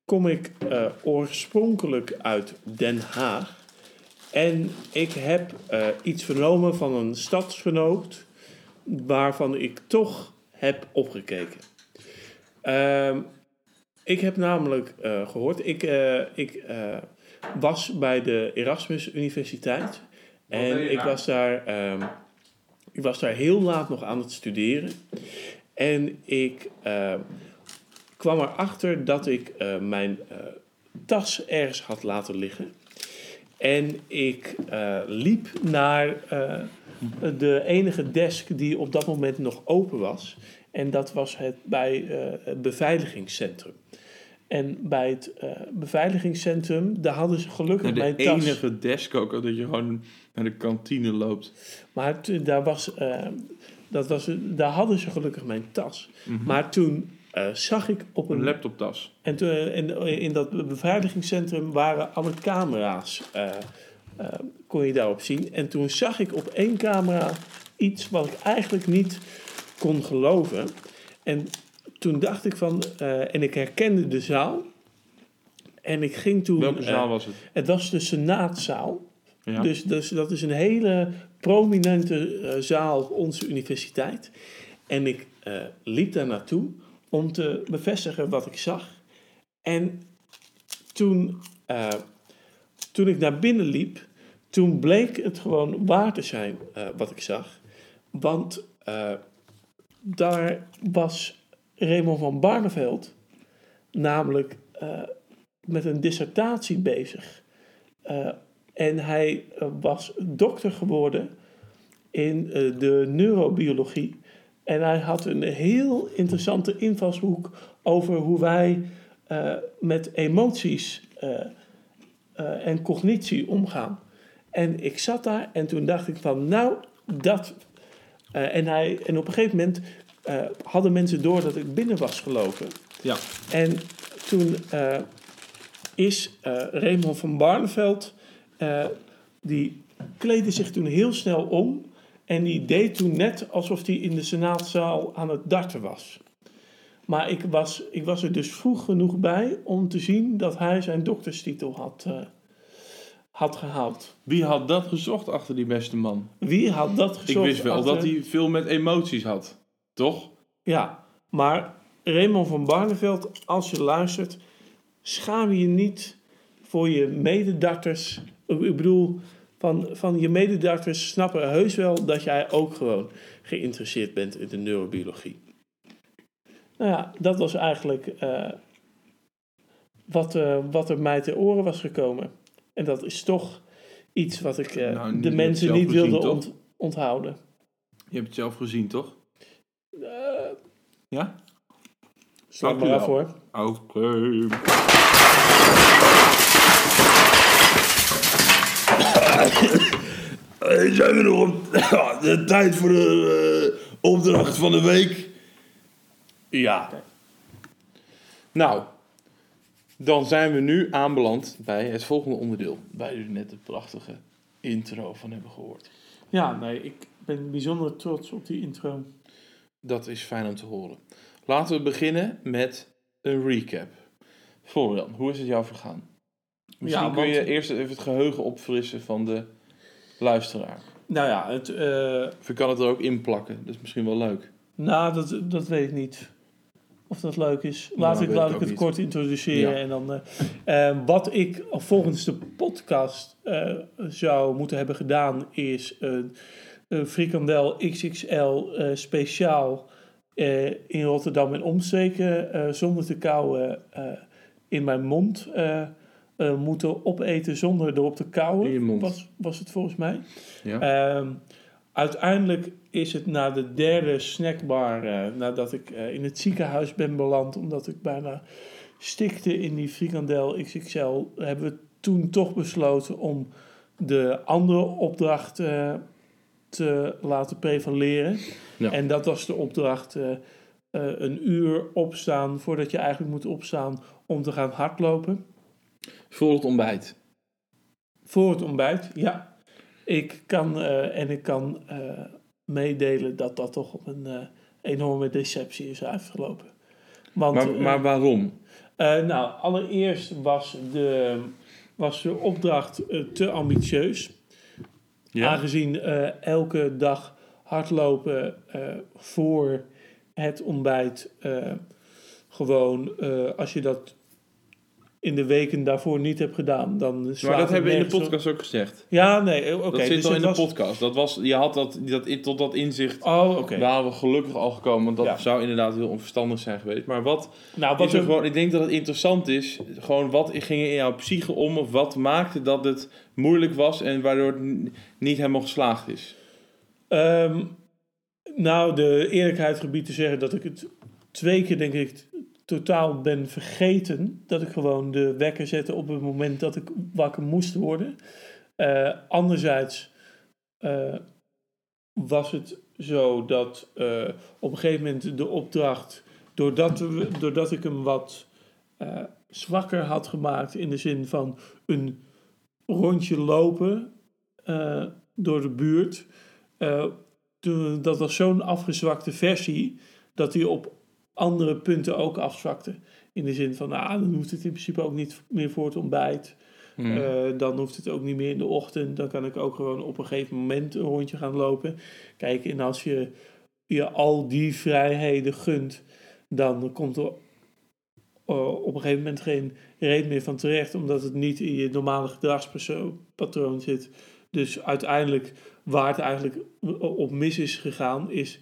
kom ik eh, oorspronkelijk uit Den Haag. En ik heb eh, iets vernomen van een stadsgenoot... waarvan ik toch heb opgekeken. Ehm, ik heb namelijk eh, gehoord... Ik, eh, ik eh, was bij de Erasmus Universiteit... En ik was daar, ehm, ik was daar heel laat nog aan het studeren. En ik kwam erachter dat ik mijn tas ergens had laten liggen. En ik liep naar de enige desk die op dat moment nog open was. En dat was het bij eh, het beveiligingscentrum. En bij het eh, beveiligingscentrum, daar hadden ze gelukkig de mijn tas. enige desk ook, dat je gewoon naar de kantine loopt. Maar daar, was, eh, dat was, daar hadden ze gelukkig mijn tas. Maar toen zag ik op Een een... laptoptas. En toen, in, in dat beveiligingscentrum waren alle camera's, eh, kon je daarop zien. En toen zag ik op één camera iets wat ik eigenlijk niet kon geloven. En toen dacht ik van, eh, en ik herkende de zaal. En ik ging toen... Welke zaal eh, was het? Het was de Senaatzaal. Ja. Dus, dus dat is een hele prominente zaal op onze universiteit. En ik liep daar naartoe om te bevestigen wat ik zag. En toen, toen ik naar binnen liep, toen bleek het gewoon waar te zijn eh, wat ik zag. Want eh, daar was Raymond van Barneveld namelijk eh, met een dissertatie bezig. En hij was dokter geworden in de neurobiologie. En hij had een heel interessante invalshoek over hoe wij met emoties en cognitie omgaan. En ik zat daar en toen dacht ik van, nou, dat... eh, en, hij, en op een gegeven moment eh, hadden mensen door dat ik binnen was gelopen. Ja. En toen eh, is Raymond van Barneveld, die kleedde zich toen heel snel om. En die deed toen net alsof hij in de senaatzaal aan het darten was. Maar ik was, ik was er dus vroeg genoeg bij om te zien dat hij zijn dokterstitel had, had gehaald. Wie had dat gezocht achter die beste man? Wie had dat gezocht? Ik wist wel achter- dat hij veel met emoties had. Toch? Ja, maar Raymond van Barneveld, als je luistert, schaam je niet voor je mededarters. Ik bedoel, van, van je mededarters snappen heus wel dat jij ook gewoon geïnteresseerd bent in de neurobiologie. Nou ja, dat was eigenlijk eh, wat, eh, wat er mij ter oren was gekomen. En dat is toch iets wat ik eh, Nou, de mensen niet gezien, wilde ont- onthouden. Je hebt het zelf gezien, toch? ja? Sla maar af hoor. Oké. *coughs* Zijn we nog op *coughs* de tijd voor de eh, opdracht van de week? Ja. Nou, dan zijn we nu aanbeland bij het volgende onderdeel. Waar jullie net de prachtige intro van hebben gehoord. Ja, nee, ik ben bijzonder trots op die intro. Dat is fijn om te horen. Laten we beginnen met een recap. Florian, hoe is het jou vergaan? Misschien Ja, kun je eerst even het geheugen opfrissen van de luisteraar. Nou ja, het, eh, Of je kan het er ook in plakken, dat is misschien wel leuk. nou, dat, dat weet ik niet. Of dat leuk is. Nou, Laat ik, laat ik het niet. kort introduceren. Ja. En dan, eh, eh, wat ik volgens de podcast eh, zou moeten hebben gedaan, is een, een frikandel XXL speciaal in Rotterdam en omstreken, zonder te kauwen, in mijn mond moeten opeten zonder erop te kauwen. In je mond. Was, was het volgens mij. Ja. Ehm, uiteindelijk is het na de derde snackbar, eh, nadat ik eh, in het ziekenhuis ben beland, omdat ik bijna stikte in die frikandel XXL, hebben we toen toch besloten om de andere opdracht eh, te laten prevaleren. Ja. En dat was de opdracht een uur opstaan voordat je eigenlijk moet opstaan om te gaan hardlopen. Voor het ontbijt. Voor het ontbijt, ja. Ik kan eh, en ik kan eh, meedelen dat dat toch op een eh, enorme deceptie is uitgelopen. Want, Maar, maar waarom? nou, allereerst was de, was de opdracht te ambitieus. Ja? Aangezien elke dag hardlopen voor het ontbijt gewoon, als je dat in de weken daarvoor niet hebt gedaan, dan Maar dat hebben we in de op. podcast ook gezegd. Ja, nee, oké. dat zit dus al in het de podcast. Dat was, je had dat, dat, in- tot dat inzicht Oh, oké. waren we gelukkig al gekomen. Want dat Ja. zou inderdaad heel onverstandig zijn geweest. Maar wat, Nou, wat is er gewoon, ik denk dat het interessant is. Gewoon wat ging er in jouw psyche om? Of wat maakte dat het moeilijk was en waardoor het niet helemaal geslaagd is? Ehm, nou, de eerlijkheid gebied te zeggen dat ik het twee keer, denk ik, totaal ben vergeten. Dat ik gewoon de wekker zette op het moment dat ik wakker moest worden. Eh, anderzijds eh, was het zo dat eh, op een gegeven moment de opdracht, doordat, we, doordat ik hem wat zwakker had gemaakt in de zin van een rondje lopen door de buurt. dat was zo'n afgezwakte versie dat hij op andere punten ook afzwakte. In de zin van, nou, dan hoeft het in principe ook niet meer voor het ontbijt. Hmm. Eh, dan hoeft het ook niet meer in de ochtend. Dan kan ik ook gewoon op een gegeven moment een rondje gaan lopen. Kijk, en als je je al die vrijheden gunt, dan komt er eh, op een gegeven moment geen reden meer van terecht, omdat het niet in je normale gedragspatroon zit. Dus uiteindelijk, waar het eigenlijk op mis is gegaan, is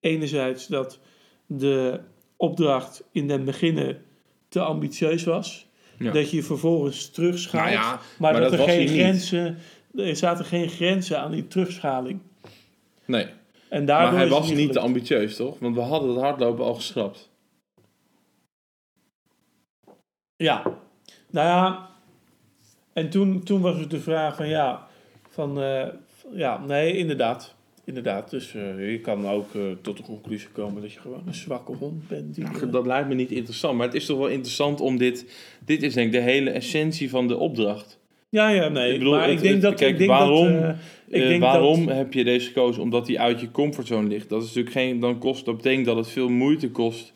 enerzijds dat de opdracht in den beginnen te ambitieus was. Ja. Dat je vervolgens terugschaalt. Nou ja, maar, maar dat, dat er geen niet. grenzen. Er zaten geen grenzen aan die terugschaling. Nee. En daardoor maar hij was niet gelukt. te ambitieus, toch? Want we hadden het hardlopen al geschrapt. Ja. Nou ja. En toen, toen was het de vraag van ja. Van eh, ja, nee, inderdaad. Inderdaad. Dus eh, je kan ook eh, tot de conclusie komen dat je gewoon een zwakke hond bent. Die, eh, Dat lijkt me niet interessant. Maar het is toch wel interessant om dit... Dit is denk ik de hele essentie van de opdracht. ja, ja, nee. Ik bedoel, maar het- ik denk het- dat. kijk, ik denk waarom- Dat, ik denk waarom dat, heb je deze gekozen? Omdat die uit je comfortzone ligt. Dat is natuurlijk geen... Dan kost dat betekent dat het veel moeite kost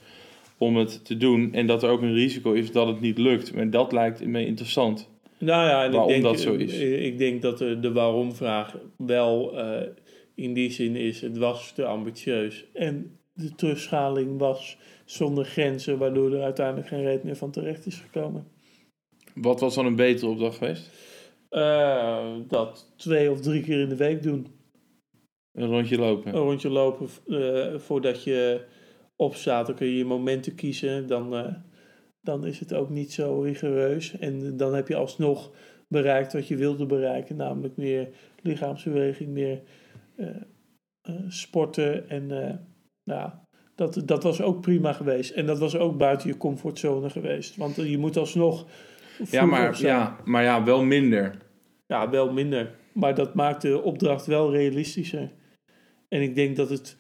om het te doen. En dat er ook een risico is dat het niet lukt. Maar dat lijkt me interessant. Nou ja, en waarom ik denk, dat zo is. Ik denk dat de, de waarom-vraag wel in die zin is: het was te ambitieus. En de terugschaling was zonder grenzen, waardoor er uiteindelijk geen reet meer van terecht is gekomen. Wat was dan een betere opdracht geweest? Eh, dat twee of drie keer in de week doen. Een rondje lopen. Een rondje lopen eh, voordat je opstaat. Dan kun je je momenten kiezen. Dan, eh, dan is het ook niet zo rigoureus. En dan heb je alsnog bereikt wat je wilde bereiken. Namelijk meer lichaamsbeweging, meer sporten. En eh, nou, dat, dat was ook prima geweest. En dat was ook buiten je comfortzone geweest. Want je moet alsnog Ja maar, ja, maar ja, wel minder. Ja, wel minder. Maar dat maakt de opdracht wel realistischer. En ik denk dat het,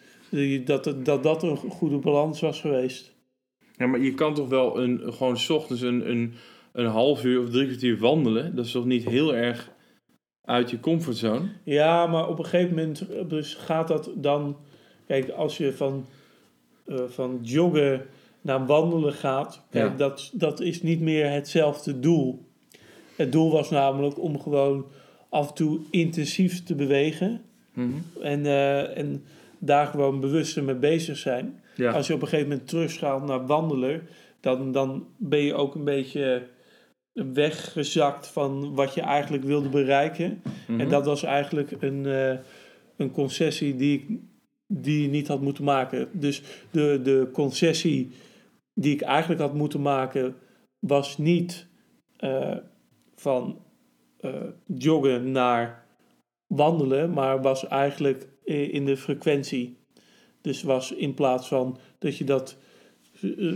dat, het, dat, dat een goede balans was geweest. Ja, maar je kan toch wel een, gewoon 's ochtends een, een, een half uur of drie kwartier wandelen? Dat is toch niet heel erg uit je comfortzone. Ja, maar op een gegeven moment dus gaat dat dan... Kijk, als je van, eh, van joggen naar wandelen gaat... Kijk, Ja. dat, dat is niet meer hetzelfde doel. Het doel was namelijk om gewoon af en toe intensief te bewegen... Mhm. En, eh, en daar gewoon bewuster mee bezig zijn. Ja. Als je op een gegeven moment terugschaalt naar wandelen, dan, dan ben je ook een beetje weggezakt van wat je eigenlijk wilde bereiken. Mhm. En dat was eigenlijk een, eh, een concessie die, ik, die je niet had moeten maken. Dus de, de concessie die ik eigenlijk had moeten maken, was niet eh, van eh, joggen naar wandelen, maar was eigenlijk in de frequentie. Dus was in plaats van dat je dat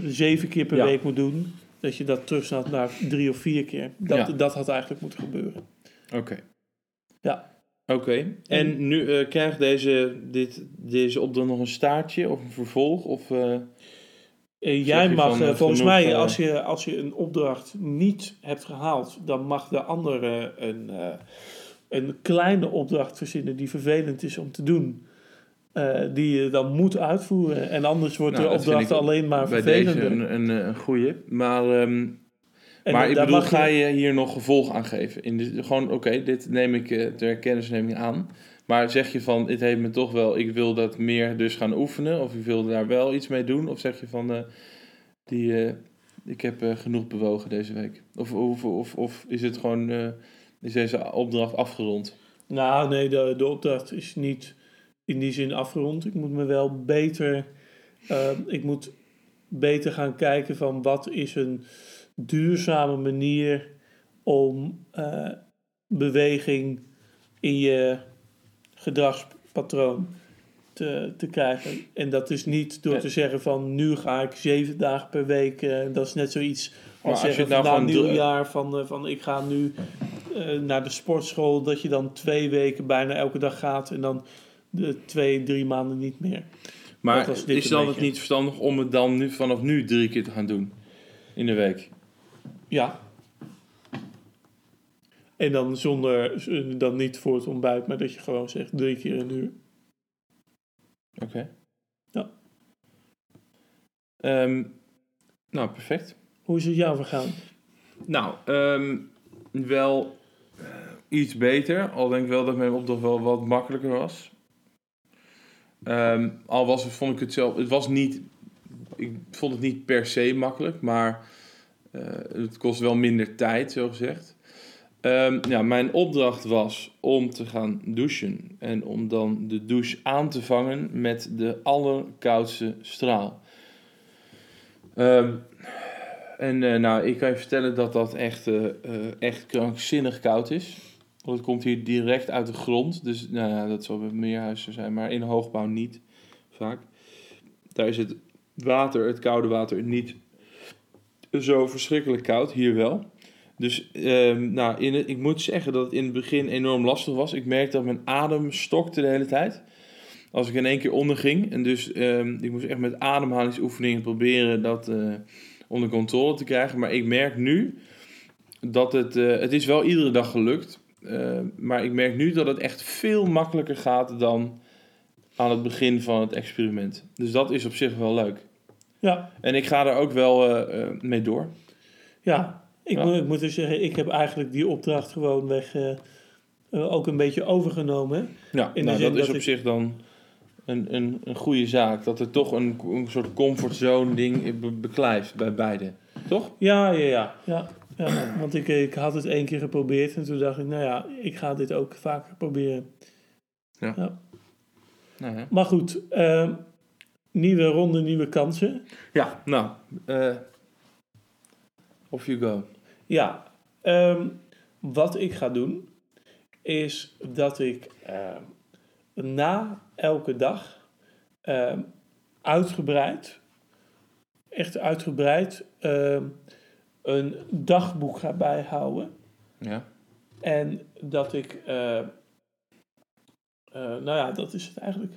zeven keer per Ja. week moet doen, dat je dat terugstaat naar drie of vier keer. Dat, Ja. dat had eigenlijk moeten gebeuren. Oké. Ja. Oké. En nu eh, krijgt deze, dit, deze opdracht nog een staartje of een vervolg? Of, eh, Eh, jij mag, van, volgens genoeg, mij, als je, als je een opdracht niet hebt gehaald, dan mag de andere een, een kleine opdracht verzinnen die vervelend is om te doen. Eh, die je dan moet uitvoeren. En anders wordt Nou, de opdracht alleen maar bij vervelender. deze een, een, een goeie. Maar, En maar ik bedoel, ga je hier nog gevolg aan geven? In de, gewoon, oké, dit neem ik eh, ter kennisneming aan. Maar zeg je van, dit heeft me toch wel, ik wil dat meer dus gaan oefenen? Of ik wil daar wel iets mee doen? Of zeg je van, eh, die, eh, ik heb eh, genoeg bewogen deze week? Of, of, of, of is het gewoon, eh, is deze opdracht afgerond? Nou, nee, de, de opdracht is niet in die zin afgerond. Ik moet me wel beter, eh, ik moet beter gaan kijken van wat is een duurzame manier om eh, beweging in je gedragspatroon te, te krijgen. En dat is niet door Ja. te zeggen van nu ga ik zeven dagen per week. eh, dat is net zoiets als zeggen nou van, na nieuwjaar van, eh, van ik ga nu naar de sportschool. Dat je dan twee weken bijna elke dag gaat en dan de twee, drie maanden niet meer. Maar is dan beetje. het niet verstandig om het dan nu, vanaf nu drie keer te gaan doen? In de week? Ja. En dan zonder, dan niet voor het ontbijt, maar dat je gewoon zegt drie keer een uur. Oké. Ja. Ehm, nou, perfect. Hoe is het jou vergaan? Nou, ehm, wel eh, iets beter. Al denk ik wel dat mijn opdracht wel wat makkelijker was. Ehm, al was vond ik het zelf... Het was niet... Ik vond het niet per se makkelijk, maar eh, het kost wel minder tijd, zo gezegd. Ehm, ja, mijn opdracht was om te gaan douchen. En om dan de douche aan te vangen met de allerkoudste straal. Ehm, en eh, nou, ik kan je vertellen dat dat echt, eh, echt krankzinnig koud is. Want het komt hier direct uit de grond. Dus nou dat zal bij meer huizen zijn, maar in hoogbouw niet vaak. Daar is het water, het koude water, niet zo verschrikkelijk koud. Hier wel. Dus ehm, nou, in het, ik moet zeggen dat het in het begin enorm lastig was. Ik merkte dat mijn adem stokte de hele tijd. Als ik in één keer onderging. En dus ehm, ik moest echt met ademhalingsoefeningen proberen dat eh, onder controle te krijgen. Maar ik merk nu dat het... eh, het is wel iedere dag gelukt. Eh, maar ik merk nu dat het echt veel makkelijker gaat dan aan het begin van het experiment. Dus dat is op zich wel leuk. Ja, En ik ga er ook wel eh, eh, mee door. ja. Ik, Ja. Moet, ik moet dus zeggen, ik heb eigenlijk die opdracht gewoon weg ook een beetje overgenomen. Ja, In de nou, dat is dat op ik- zich dan een, een, een goede zaak. Dat er toch een, een soort comfortzone ding be- beklijft bij beide. Toch? Ja, ja, ja. ja, ja. Want ik, ik had het één keer geprobeerd en toen dacht ik, nou ja, ik ga dit ook vaker proberen. Nou ja. Maar goed, eh, nieuwe ronde, nieuwe kansen. Ja, nou. eh off you go. Ja, ehm, wat ik ga doen is dat ik ehm, na elke dag ehm, uitgebreid, echt uitgebreid, ehm, een dagboek ga bijhouden. Ja. En dat ik, eh, eh, nou ja, dat is het eigenlijk.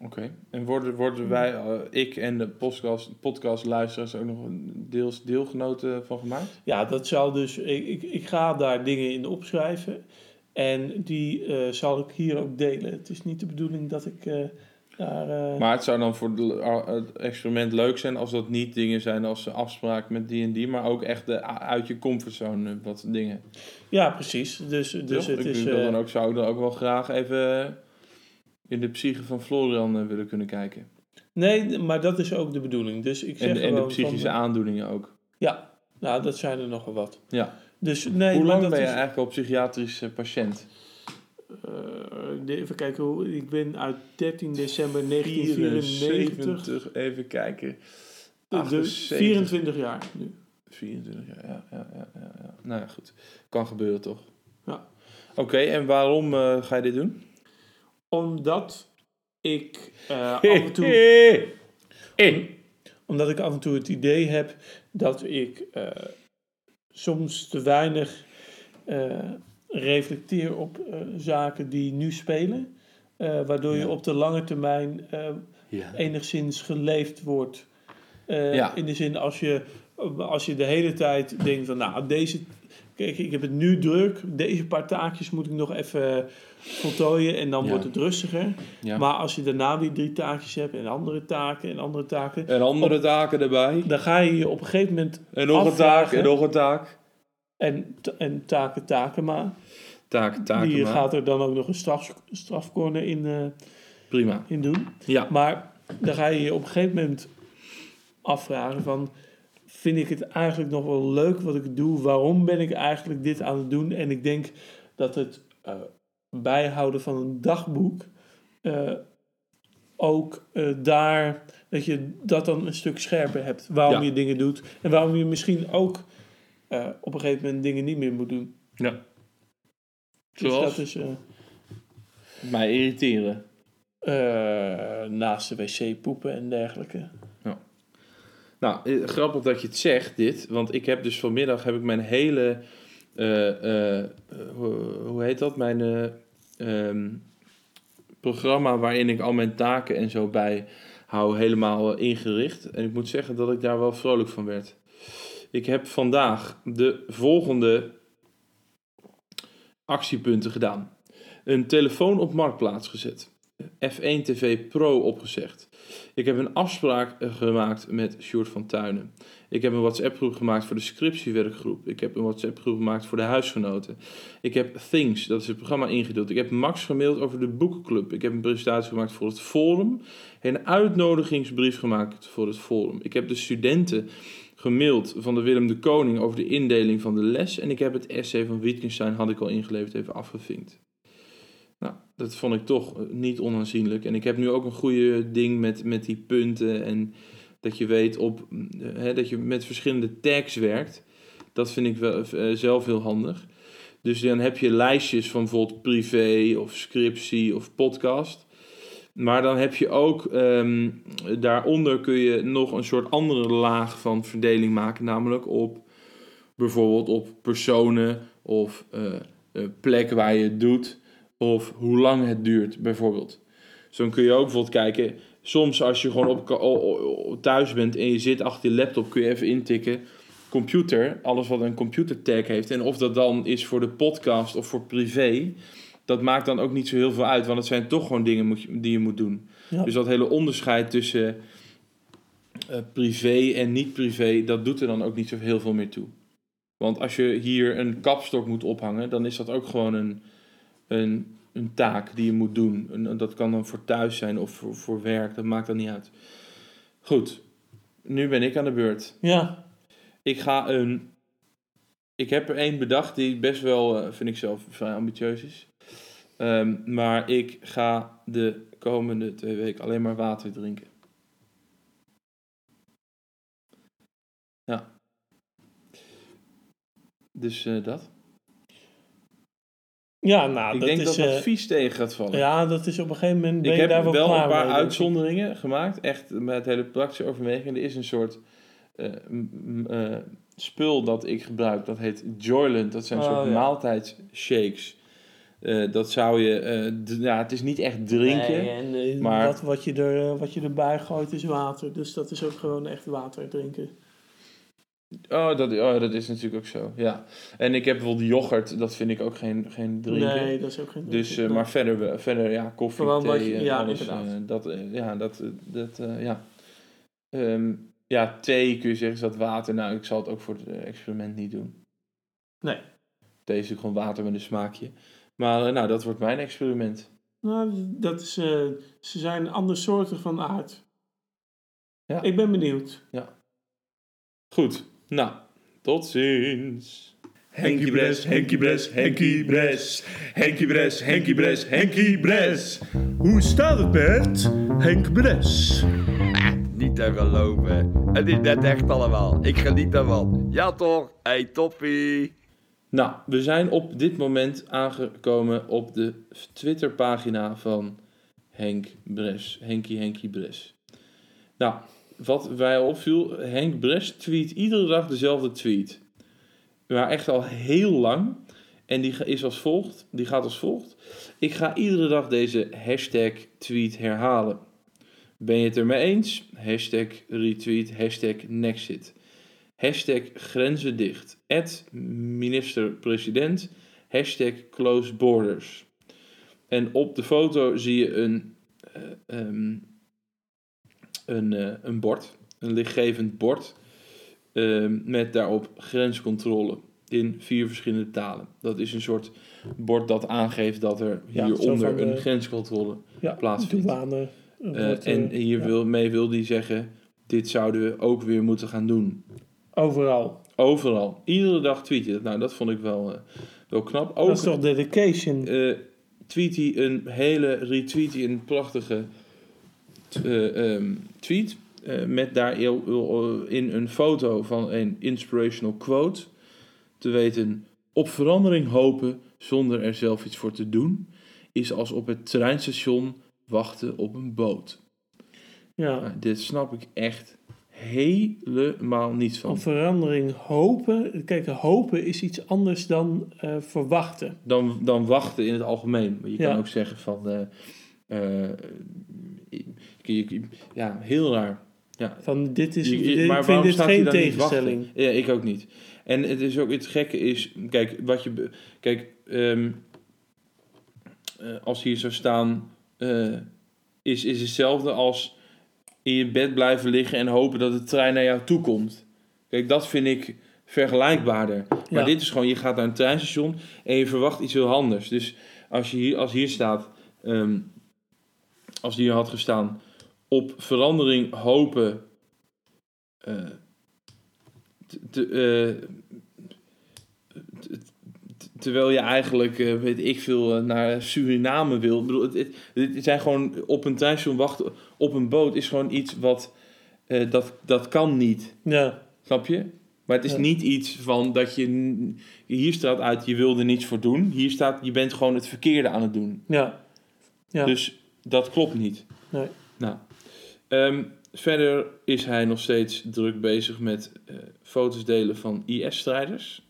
Oké. En worden, worden wij, eh, ik en de podcast, podcastluisteraars ook nog een deels deelgenoten van gemaakt? Ja, dat zal dus. Ik, ik, ik ga daar dingen in opschrijven. En die zal ik hier ook delen. Het is niet de bedoeling dat ik daar. eh, Maar het zou dan voor de- het experiment leuk zijn als dat niet dingen zijn als afspraak met die en die, maar ook echt de, uit je comfortzone eh, wat dingen. Ja, precies. Dus, dus het ik is. wil eh, dan ook, zou dan ook wel graag even in de psyche van Florian willen kunnen kijken. Nee, maar dat is ook de bedoeling. Dus ik zeg En, en de psychische van, aandoeningen ook. Ja, nou, dat zijn er nogal wat. Ja. Dus nee, Hoe maar lang dat ben je is, eigenlijk al psychiatrisch patiënt? Eh, even kijken, hoe, ik ben uit 13 december 1994. 74, even kijken. Dus 78. 24 jaar nu. 24 jaar, ja, ja, ja, ja, ja. Nou ja, goed. Kan gebeuren toch? Ja. Oké, en waarom eh, ga je dit doen? Omdat ik eh, af en toe... Omdat ik af en toe het idee heb dat ik soms te weinig reflecteer op eh, zaken die nu spelen. eh, waardoor je op de lange termijn eh, Ja. enigszins geleefd wordt. Ja. In de zin als je, als je de hele tijd denkt van nou deze... Kijk, ik heb het nu druk. Deze paar taakjes moet ik nog even voltooien en dan wordt het rustiger. Maar als je daarna weer drie taakjes hebt en andere taken en andere taken... En andere taken erbij. Dan ga je je op een gegeven moment En nog een taak, en nog een taak. En, en taken, taken maar. Taken, taken Die gaat er dan ook nog een straf, strafcorner in, eh, Prima. in doen. Ja. Maar dan ga je je op een gegeven moment afvragen van... Vind ik het eigenlijk nog wel leuk wat ik doe? Waarom ben ik eigenlijk dit aan het doen? En ik denk dat het eh, bijhouden van een dagboek... eh, ook daar... Dat je dat dan een stuk scherper hebt. Waarom Ja. je dingen doet. En waarom je misschien ook eh, op een gegeven moment dingen niet meer moet doen. Ja. Dus Zoals? dat is... eh, Mij irriteren. eh, naast de wc poepen en dergelijke. Nou, eh, grappig dat je het zegt, dit. Want ik heb dus vanmiddag heb ik mijn hele... eh, eh, eh, hoe, hoe heet dat? Mijn eh, ehm, programma waarin ik al mijn taken en zo bij hou helemaal ingericht. En ik moet zeggen dat ik daar wel vrolijk van werd. Ik heb vandaag de volgende actiepunten gedaan. Een telefoon op marktplaats gezet. F1 TV Pro opgezegd. Ik heb een afspraak eh, gemaakt met Sjoerd van Tuinen. Ik heb een WhatsApp-groep gemaakt voor de scriptiewerkgroep. Ik heb een WhatsApp-groep gemaakt voor de huisgenoten. Ik heb Things, dat is het programma, ingedeeld. Ik heb Max gemaild over de boekenclub. Ik heb een presentatie gemaakt voor het forum. Een uitnodigingsbrief gemaakt voor het forum. Ik heb de studenten gemaild van de Willem de Koning over de indeling van de les. En ik heb het essay van Wittgenstein, had ik al ingeleverd, even afgevinkt. Nou, dat vond ik toch eh, niet onaanzienlijk. En ik heb nu ook een goede ding met, met die punten. En dat je weet op, mm, eh, hè, dat je met verschillende tags werkt. Dat vind ik wel, eh, zelf heel handig. Dus dan heb je lijstjes van bijvoorbeeld privé of scriptie of podcast. Maar dan heb je ook, ehm, daaronder kun je nog een soort andere laag van verdeling maken. Namelijk op bijvoorbeeld op personen of eh, eh, plek waar je het doet. Of hoe lang het duurt, bijvoorbeeld. Zo dan kun je ook bijvoorbeeld kijken. Soms als je gewoon op, thuis bent en je zit achter je laptop, kun je even intikken. Computer, alles wat een computer tag heeft. En of dat dan is voor de podcast of voor privé. Dat maakt dan ook niet zo heel veel uit. Want het zijn toch gewoon dingen die je moet doen. Ja. Dus dat hele onderscheid tussen eh, privé en niet privé. Dat doet er dan ook niet zo heel veel meer toe. Want als je hier een kapstok moet ophangen. Dan is dat ook gewoon een, een, een taak die je moet doen. En dat kan dan voor thuis zijn of voor, voor werk. Dat maakt dan niet uit. Goed. Nu ben ik aan de beurt. Ja, Ik ga een. Ik heb er één bedacht die best wel, eh, vind ik zelf, vrij ambitieus is. Ehm, maar ik ga de komende twee weken alleen maar water drinken. Ja. Dus eh, dat. ja nou, ik dat denk is... dat dat eh, vies tegen gaat vallen. ja, dat is op een gegeven moment ben ik je heb daar wel, klaar een paar mee, uitzonderingen gemaakt. Echt met hele praktische overwegingen. Er is een soort eh, m- spul dat ik gebruik. Dat heet Joyland. Dat zijn Oh, soort ja. maaltijdsshakes. Eh, dat zou je... eh, d- ja, het is niet echt drinken. Nee, en eh, maar- wat, wat, je er, eh, wat je erbij gooit is water. Dus dat is ook gewoon echt water drinken. Oh dat, oh, dat is natuurlijk ook zo, ja. En ik heb bijvoorbeeld yoghurt, dat vind ik ook geen, geen drinken. Nee, dat is ook geen Dus, drinken. eh, maar verder, verder ja, koffie, Gewoon thee, je- ja, alles. inderdaad. eh, dat, eh, ja, dat, eh, dat, eh, ja. Ehm, ja, thee kun je zeggen, is dat water? Nou, ik zal het ook voor het eh, experiment niet doen. Nee. Thee is natuurlijk gewoon water met een smaakje. Maar eh, nou, dat wordt mijn experiment. Nou, dat is, eh, ze zijn andersoortig van aard. Ja. Ik ben benieuwd. Goed, nou, tot ziens. Henkie Bres, Henkie Bres, Henkie Bres. Henkie Bres, Henkie Bres, Henkie Bres. Hoe staat het met Henk Bres? Niet te geloven. Het is net echt allemaal. Ik geniet ervan. Ja toch? Hey toppie. Nou, we zijn op dit moment aangekomen op de Twitterpagina van Henk Bres. Henkie Henkie Bres. Nou, wat wij opviel, Henk Bres tweet iedere dag dezelfde tweet. Maar echt al heel lang. En die is als volgt, die gaat als volgt. Ik ga iedere dag deze hashtag tweet herhalen. Ben je het ermee eens? Hashtag retweet, hashtag nexit. Hashtag grenzen dicht. Minister-president. Hashtag close borders. En op de foto zie je een, eh, ehm, een, eh, een bord. Een lichtgevend bord. ehm, met daarop grenscontrole. In vier verschillende talen. Dat is een soort bord dat aangeeft dat er Ja, hieronder de- een grenscontrole Ja, plaatsvindt. douane. eh, Eh, wordt, en eh, hier ja. wil, mee wil die zeggen, dit zouden we ook weer moeten gaan doen. Overal. Overal. Iedere dag tweet je dat. Nou, dat vond ik wel, eh, wel knap. Ook Dat is toch dedication? eh, tweet hij een hele, retweet hij een prachtige eh, ehm, tweet. met daarin een foto van een inspirational quote. Te weten, op verandering hopen zonder er zelf iets voor te doen, is als op het treinstation wachten op een boot. Ja. Nou, dit snap ik echt helemaal niet van. Op verandering hopen. Kijk, hopen is iets anders dan eh, verwachten. dan, dan wachten in het algemeen. Maar je kan ook zeggen van... eh, eh, je- je- ja, heel raar. Ja. Van dit is, Je- dit, ik vind waarom dit geen tegenstelling. Ja, ik ook niet. En het is ook het gekke is, kijk, wat je, kijk, ehm, eh, als hier zou staan, is, is hetzelfde als in je bed blijven liggen en hopen dat de trein naar jou toe komt. Kijk, dat vind ik vergelijkbaarder. Maar Ja. dit is gewoon, je gaat naar een treinstation en je verwacht iets heel anders. Dus als, je hier, als hier staat, ehm, als hier had gestaan, op verandering hopen, eh, te- eh, terwijl je eigenlijk, eh, weet ik veel, naar Suriname wil. Ik bedoel, het, het, het zijn gewoon op een treinstation wachten op een boot is gewoon iets wat, eh, dat, dat kan niet. Ja. Snap je? Maar het is Ja. niet iets van dat je. Hier staat uit, je wil er niets voor doen. Hier staat, je bent gewoon het verkeerde aan het doen. Ja. ja. Dus dat klopt niet. Nee. Nou, ehm, verder is hij nog steeds druk bezig met eh, foto's delen van IS-strijders.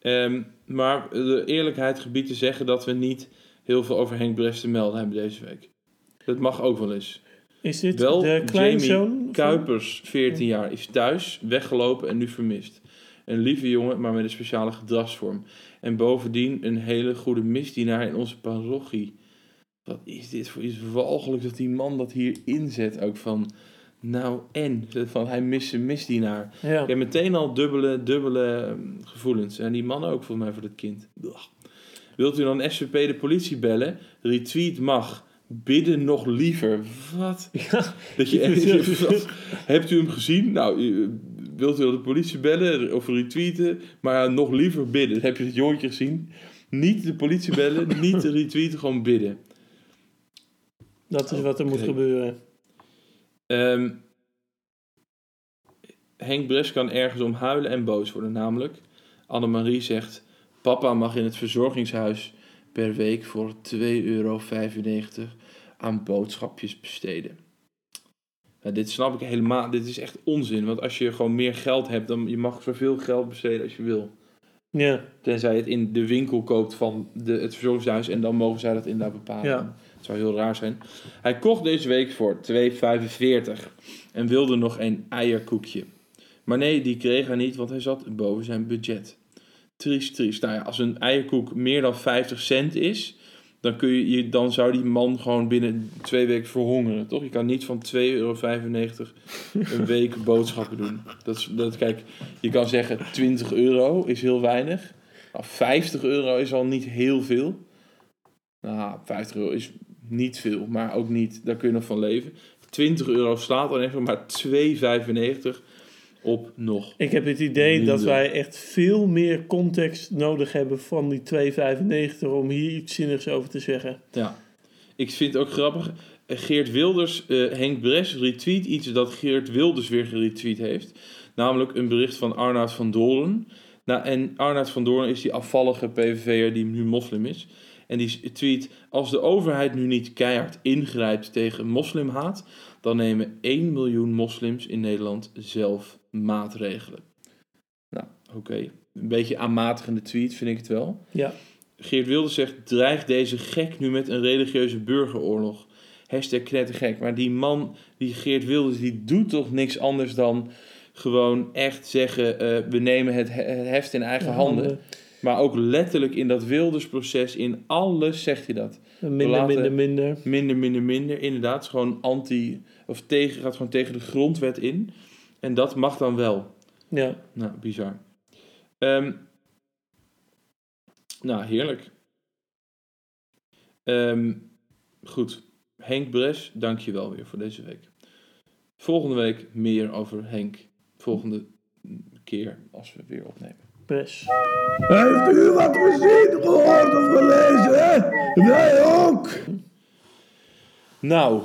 Ehm, maar de eerlijkheid gebied te zeggen dat we niet heel veel over Henk te melden hebben deze week. Dat mag ook wel eens. Is dit Wel, de kleinzoon? Jamie Kuipers, 14 jaar, is thuis, weggelopen en nu vermist. Een lieve jongen, maar met een speciale gedragsvorm. En bovendien een hele goede misdienaar in onze parochie. Wat is dit voor iets walgelijk dat die man dat hier inzet ook van... Nou en, van hij mist een misdienaar. Ja. Ik heb meteen al dubbele, dubbele ehm, gevoelens. En die man ook voor mij voor dat kind. Wilt u dan SVP de politie bellen? Retweet mag. Bidden nog liever. Wat? *laughs* Dat *laughs* *laughs* je? Hebt u hem gezien? Nou, wilt u de politie bellen of retweeten? Maar nog liever bidden. Heb je het jongetje gezien? Niet de politie bellen, niet de retweeten, gewoon bidden. Dat is wat er moet gebeuren. Ehm, Henk Bres kan ergens om huilen en boos worden. Namelijk, Annemarie zegt... Papa mag in het verzorgingshuis per week voor 2,95 euro aan boodschapjes besteden. Nou, dit snap ik helemaal. Dit is echt onzin. Want als je gewoon meer geld hebt, dan je mag zoveel geld besteden als je wil. Ja. Tenzij je het in de winkel koopt van de, het verzorgingshuis en dan mogen zij dat inderdaad bepalen. Ja. Het zou heel raar zijn. Hij kocht deze week voor 2,45 en wilde nog een eierkoekje. Maar nee, die kreeg hij niet, want hij zat boven zijn budget. Triest, triest. Nou ja, als een eierkoek meer dan 50 cent is, dan, kun je, je, dan zou die man gewoon binnen twee weken verhongeren, toch? Je kan niet van 2,95 euro een *laughs* week boodschappen doen. Dat is, dat, kijk, je kan zeggen 20 euro is heel weinig. Nou, 50 euro is al niet heel veel. Nou, 50 euro is niet veel, maar ook niet, daar kun je nog van leven. 20 euro slaat dan even maar 2,95 op nog. Ik heb het idee dat wij echt veel meer context nodig hebben van die 2,95 om hier iets zinnigs over te zeggen. Ja, ik vind het ook grappig. Geert Wilders, eh, Henk Bres retweet iets dat Geert Wilders weer geretweet heeft. Namelijk een bericht van Arnoud van Doorn. Nou, en Arnoud van Doorn is die afvallige PVV'er die nu moslim is. En die tweet, als de overheid nu niet keihard ingrijpt tegen moslimhaat, dan nemen 1 miljoen moslims in Nederland zelf maatregelen. Nou, oké. Een beetje aanmatigende tweet vind ik het wel. Ja. Geert Wilders zegt, dreigt deze gek nu met een religieuze burgeroorlog. Hashtag knettergek. Maar die man, die Geert Wilders, die doet toch niks anders dan gewoon echt zeggen... eh, we nemen het he- het heft in eigen Ja, handen. handen. Maar ook letterlijk in dat Wilders-proces, in alles zegt hij dat. Minder, laten- minder, minder. Minder, minder, minder. Inderdaad, gewoon anti... Of tegen, gaat gewoon tegen de grondwet in. En dat mag dan wel. Ja. Nou, bizar. Ehm, nou, heerlijk. Ehm, goed. Henk Bres, dank je wel weer voor deze week. Volgende week meer over Henk. Volgende keer als we weer opnemen. Pres. Heeft u wat gezien, gehoord of gelezen? Wij ook. Nou,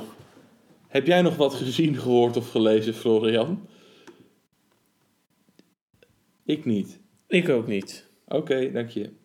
heb jij nog wat gezien, gehoord of gelezen, Florian? Ik niet. Ik ook niet. Oké, dank je.